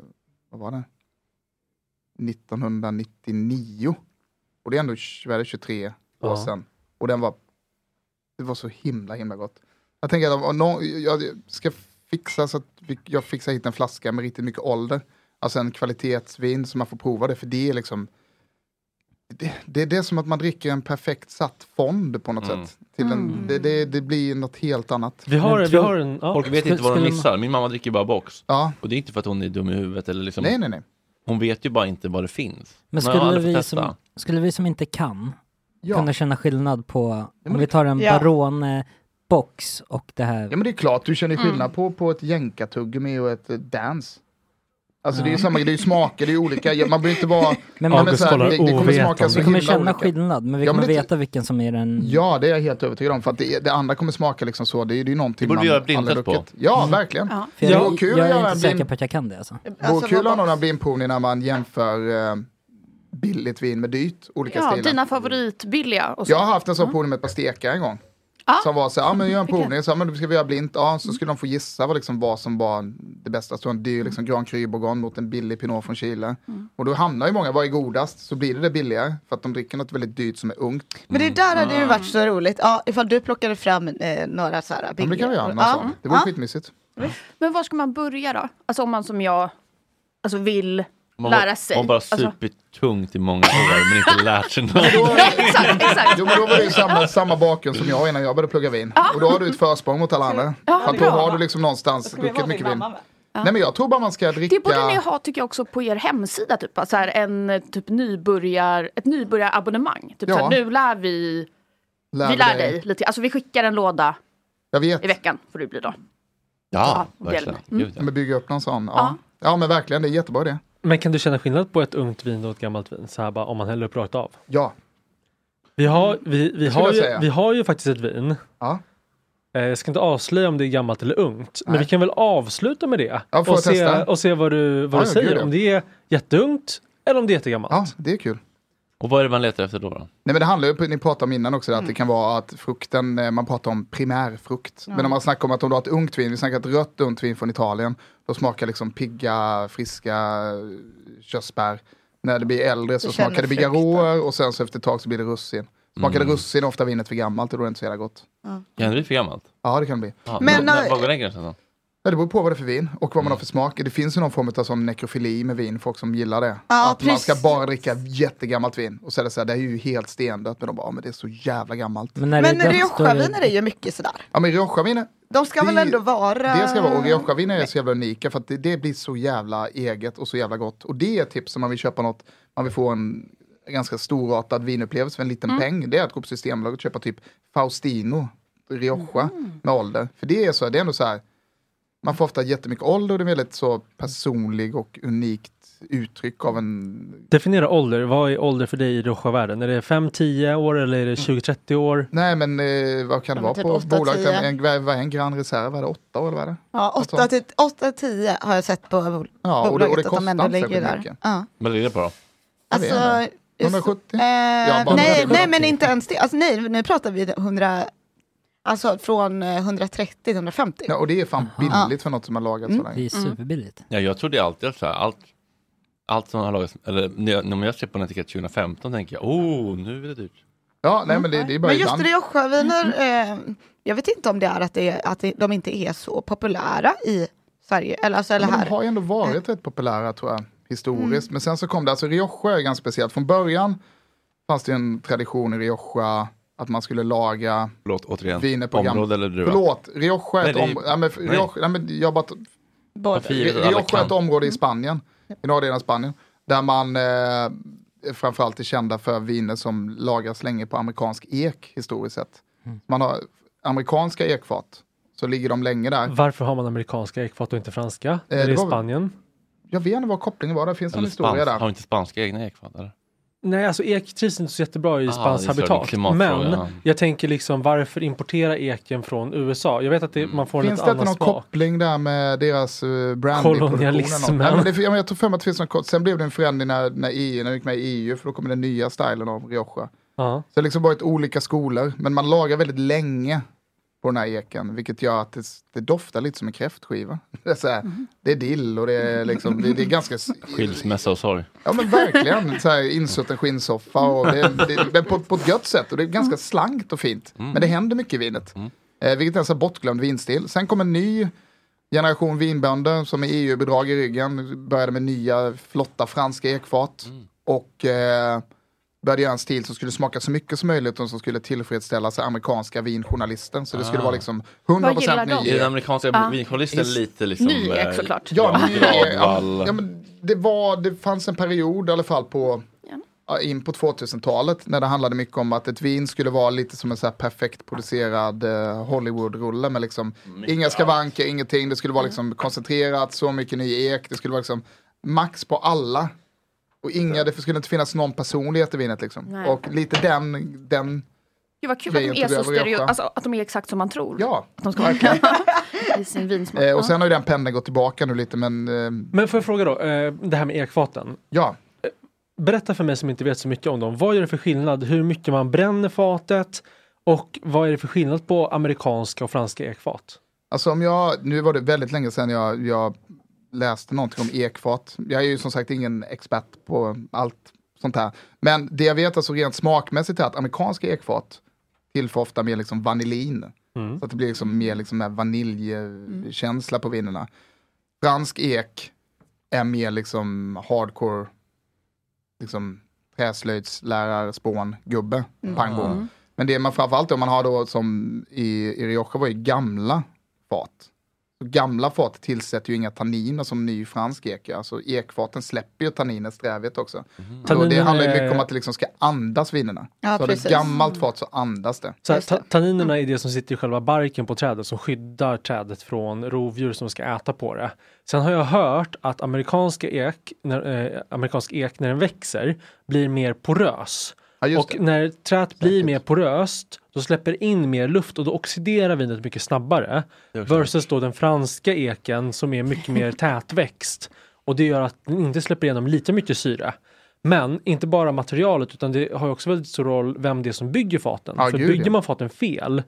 vad var det? 1999. Och det är ändå är det, 23 år Ja. sedan. Och den var, det var så himla himla gott. Jag tänker att om, någon, jag ska fixa så att jag fixar hit en flaska med riktigt mycket ålder. Alltså en kvalitetsvin så man får prova det, för det är liksom det, det, det är som att man dricker en perfekt satt fond på något Mm. sätt. Till en, det, det, det blir något helt annat. Vi har, vi har en... Ja. Folk vet Skulle- inte vad de missar. Min mamma dricker bara box. Ja, Och det är inte för att hon är dum i huvudet eller liksom. nej nej nej. Hon vet ju bara inte vad det finns. Men skulle vi, som, skulle vi som inte kan Ja. kunna känna skillnad på, men om vi tar en Ja. Barone box och det här. Ja men det är klart, du känner Mm. skillnad på, på ett jänkartuggummi och ett eh, dance. Alltså det är ju samma, det är ju smaker, det är olika, Ja, man behöver inte vara... Men Ja, man, August så här, det, det kommer smaka ovetande. så vi kommer känna olika. skillnad, men vi Ja, kommer men det- veta vilken som är den... Ja, det är jag helt övertygad om. För att det, det andra kommer smaka liksom så. Det, är- det är ju någonting Det borde vi göra blindtest på. Ja, verkligen. Ja. För jag, kul jag att är inte säker på att jag kan det alltså. Alltså, kul att ha några blindprovning när man jämför eh, billigt vin med dyrt. Olika Ja, stilar. dina favoritbilliga. Jag har haft en sån provning med ett par stekar en gång. Ja. Som var så ja men gör en provning, så, här, men då ska vi göra blint. Ja, så skulle de få gissa vad, liksom, vad som var det bästa. Så en dyr liksom, Grand Cru Bourgogne mot en billig Pinot från Chile. Och då hamnar ju många, vad är godast? Så blir det det billigare. För att de dricker något väldigt dyrt som är ungt. Men det där hade ju varit så roligt. Ja, ifall du plockade fram eh, några så här Ja, men det kan vi göra, någon Ja. Det vore Ja. skitmysigt. Men var ska man börja då? Alltså om man som jag alltså vill Man lära sig. man bara alltså, supit tungt i många år men inte lärt sig något. exakt, exakt. Jo men då var det ju samma, samma bakgrund som jag innan jag började plugga vin. Och då har du ett försprång mot alla andra. Ja, För att då har du liksom någonstans druckit mycket vin. Nej men jag tror bara man ska dricka... Det borde ni ha tycker jag också på er hemsida. Typ, så här, en typ nybörjar, ett nybörjarabonnemang. Typ, så Ja. här, nu lär vi, Lär vi lär dig. dig lite. Alltså vi skickar en låda Jag vet. i veckan får det bli då. Ja, Ja, verkligen. Mm. Men bygga upp någon sån. Ja. ja men verkligen, det är jättebra det. Men kan du känna skillnad på ett ungt vin och ett gammalt vin? Så här bara om man häller upp rakt av. Ja. Vi har, vi, vi har, ju, vi har ju faktiskt ett vin. Ja. Eh, Jag ska inte avslöja om det är gammalt eller ungt. Men Nej. vi kan väl avsluta med det. Ja, och, se, testa? och se vad du, vad Ja, du säger. Om det är jätteungt eller om det är jättegammalt. ja, det är kul. Och vad är det man letar efter då? då? Nej men det handlar ju, på- ni pratade om innan också, Mm. att det kan vara att frukten, eh, man pratar om primärfrukt. Men om man snackar om att om du har ett ungt vin, vi snackar ett rött ungt vin från Italien, då smakar liksom pigga, friska eh, körsbär. När det blir äldre så smakar det bigarråer och sen så efter ett tag så blir det russin. Smakar Mm. det russin är ofta vinet för gammalt och då är det inte så jävla gott. Kan det bli för gammalt? Ja det kan det bli. Ja, Men, men, äh, vad går den gränsen då? Ja, det beror på vad det är för vin och vad man Mm. har för smak. Det finns ju någon form av sån nekrofili med vin, folk som gillar det. Ja, att man ska precis. bara dricka jättegammalt vin. Och så är det så här, det är ju helt stendött, men de bara, "Ja, men det är så jävla gammalt. Men Men är är Rioja-viner är ju mycket sådär. Ja men Rioja-viner, De ska väl Det- ändå vara... det ska vara, och Rioja-viner är så jävla unika för att det, det blir så jävla eget och så jävla gott. Och det är ett tips om man vill köpa något, man vill få en ganska storartad vinupplevelse för en liten peng. Det är att gå på Systembolaget och köpa typ Faustino Rioja med ålder. För det är så, det är ändå så här, man får ofta jättemycket ålder och det är väldigt så personlig och unikt uttryck av en Definiera ålder. Vad är ålder för dig i Rioja-världen? Är det 5-10 år eller är det 20-30 år? Nej men eh, vad kan det Ja, vara typ på åtta, bolaget? tio. En, vad är en Grand Reserve? Är det åtta år eller vad är det? Ja, Alltså. 8 till 8 10 har jag sett på bol- Ja, och det, och det att de ändå ligger där. Ja. Vad ligger det på då? Alltså, inte. just- 170? Eh, Ja, nej, 170. nej, men inte ens det. Alltså, nej, nu pratar vi 100, alltså från eh, 130 till 150. Ja, och det är fan billigt för något som har lagats så Mm. Det länge. är superbilligt. Ja, jag trodde alltid att så här, allt, allt som har lagats, eller när jag, när jag ser på en etikett 2015 tänker jag, oh, nu är det dyrt. Ja, nej men det, det är bara Men just. Rioja-viner, eh, jag vet inte om det är att, det är, att det, de inte är så populära i Sverige. Eller, alltså, eller Men här. de har ju ändå varit rätt populära tror jag, historiskt. Men sen så kom det, alltså Rioja är ganska speciellt. Från början fanns det en tradition i Rioja att man skulle laga Förlåt, återigen. viner på Område gamla... eller druva? Förlåt, Rioja är Nej, ett område... Ja, men, nej. Rioja, nej, men jag bara... Alla Rioja är ett område i Spanien, i norra delen av Spanien, där man eh, framförallt är kända för viner som lagras länge på amerikansk ek historiskt sett. Mm. Man har amerikanska ekfat, så ligger de länge där. Varför har man amerikanska ekfat och inte franska? Eh, är det det i var- Spanien? Jag vet inte vad kopplingen var, det finns en Eller historia spans, där. har inte spanska egna ekfat eller? Nej, alltså ek trivs inte så jättebra i Ah, spanskt så, habitat. Men ja. jag tänker liksom varför importera eken från USA? Jag vet att det, man får en Finns lite det inte annan någon smak. koppling där med deras uh, brandingproduktion? Kolonialismen. Nej, men det, ja, men jag tror för mig att det finns någon, kort- sen blev det en förändring när, när, EU, när vi gick med i EU, för då kom den nya stilen av Rioja. Så Ja. det har liksom varit olika skolor, men man lagar väldigt länge på den här eken, vilket gör att det, det doftar lite som en kräftskiva. Det är, så här, det är dill och det är, liksom, det, det är ganska... Skilsmässa och sorg. Ja men verkligen, så här, insutten skinnsoffa och det, det, men på, på ett gött sätt och det är ganska slankt och fint. Mm. Men det händer mycket i vinet. Eh, vilket är en så bortglömd vinstil. Sen kom en ny generation vinbönder som med EU-bidrag i ryggen började med nya flotta franska ekfat. Mm. Och eh, började göra en stil som skulle smaka så mycket som möjligt och som skulle tillfredsställa sig amerikanska vinjournalister. Så det skulle Ah. vara liksom Vad 100% gillar de? ny Är den amerikanska Ja. vinjournalisten Is- lite liksom... Ny ek, eh, såklart. Ja, Ja, ny, Gradvall. ja, men det, var, det fanns en period i alla fall på Ja. ja, in på 2000-talet när det handlade mycket om att ett vin skulle vara lite som en så här perfekt producerad eh, Hollywood-rulle med liksom inga skavanker, ingenting. Det skulle vara liksom koncentrerat, så mycket ny ek, det skulle vara liksom max på alla. Och inga, det skulle inte finnas någon personlighet i vinet liksom. Nej. Och lite den, den, Gud vad kul att de är så stereo, alltså att de är exakt som man tror. ja. Att de ska verkligen. i sin vinsmak. Eh, och sen har ju den pendeln gått tillbaka nu lite men eh, Men får jag fråga då, eh, det här med ekfaten. ja. berätta för mig som inte vet så mycket om dem. Vad är det för skillnad? Hur mycket man bränner fatet? Och vad är det för skillnad på amerikanska och franska ekfat? Alltså om jag, nu var det väldigt länge sedan jag, jag läste någonting om ekfat. Jag är ju som sagt ingen expert på allt sånt här. Men det jag vet alltså rent smakmässigt är att amerikanska ekfat tillför ofta mer liksom vanillin. Mm. Så att det blir liksom mer liksom vaniljkänsla på vinerna. Fransk ek är mer liksom hardcore, liksom träslöjdslärar gubbe, Mm. pang bom. Mm. Men det man framförallt om man har då som i, i Rioja var ju gamla fat. Gamla fat tillsätter ju inga tanniner som ny fransk ek. Alltså ekfaten släpper ju tanniner strävigt också. Så det Tanniner handlar ju mycket om att det liksom ska andas vinerna. Ja, så har du precis. ett gammalt fat så andas det. Så här, ta- tanninerna är det som sitter i själva barken på trädet som skyddar trädet från rovdjur som ska äta på det. Sen har jag hört att amerikanska ek, när, eh, amerikansk ek när den växer blir mer porös. Just och det. när trädet blir mer poröst då släpper in mer luft och då oxiderar vinet mycket snabbare. Versus då den franska eken som är mycket mer tätväxt. Och det gör att den inte släpper igenom lika mycket syre. Men inte bara materialet utan det har också väldigt stor roll vem det är som bygger faten. Ja, för gud, bygger ja. man faten fel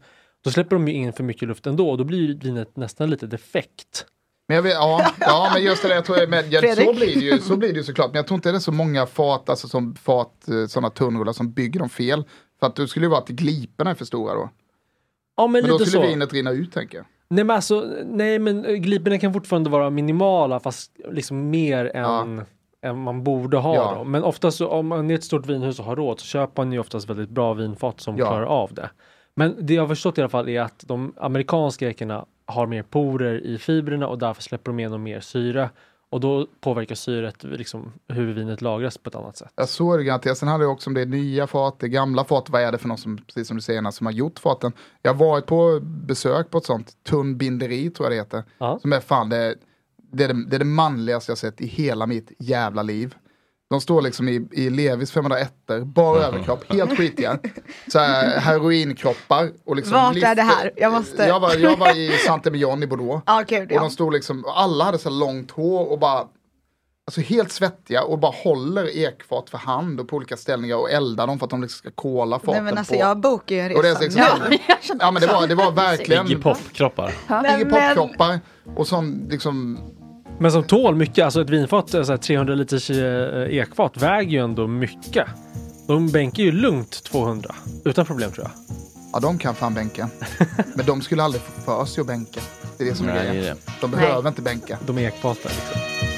då släpper de ju in för mycket luft ändå och då blir vinet nästan lite defekt. Men jag vet, ja, ja, men just det där, jag tror, men, jag, så, blir det ju, så blir det ju såklart. Men jag tror inte det är så många fat, alltså som fat, eh, sådana tunnrullar som bygger dem fel. För att det skulle ju vara att gliporna är för stora då. Ja men, Men då skulle så. vinet rinna ut tänker jag. Nej men alltså, nej men eh, gliporna kan fortfarande vara minimala fast liksom mer än, än man borde ha Ja. då. Men oftast så, om man är ett stort vinhus och har råd så köper man ju oftast väldigt bra vinfat som Ja. klarar av det. Men det jag har förstått i alla fall är att de amerikanska ekorna har mer porer i fibrerna och därför släpper de igenom mer syre. Och då påverkar syret liksom hur vinet lagras på ett annat sätt. Ja, så är det garanterat. Sen handlar det också om det är nya fat, det är gamla fat. Vad är det för någon som, precis som du säger, som har gjort faten? Jag har varit på besök på ett sånt tunnbinderi, tror jag det heter. Som är fan, det, det, är det, det är det manligaste jag sett i hela mitt jävla liv. De står liksom i, i Levis 501 bara överkropp, helt skitiga. Så här, heroinkroppar. Och liksom Vart är det här? Jag måste- Jag var, jag var i Saint-Emilion i Bordeaux. Ja, gud, Och ja. de stod liksom, och alla hade så här långt hår och bara Alltså helt svettiga och bara håller ekfat för hand och på olika ställningar och eldar dem för att de liksom ska kola faten Nej men alltså på. jag bokar ju en Och det är resa. liksom, ja. men det var, det var verkligen Iggy Pop-kroppar. Iggy Pop-kroppar och sån liksom Men som tål mycket, alltså ett vinfat, så här 300 liters eh, ekfat väger ju ändå mycket. De bänkar ju lugnt 200 utan problem tror jag. Ja, de kan fan bänka. Men de skulle aldrig få för sig att bänka. Det är det som är Nej, grejen. det. De behöver inte bänka. De är ekfaten liksom.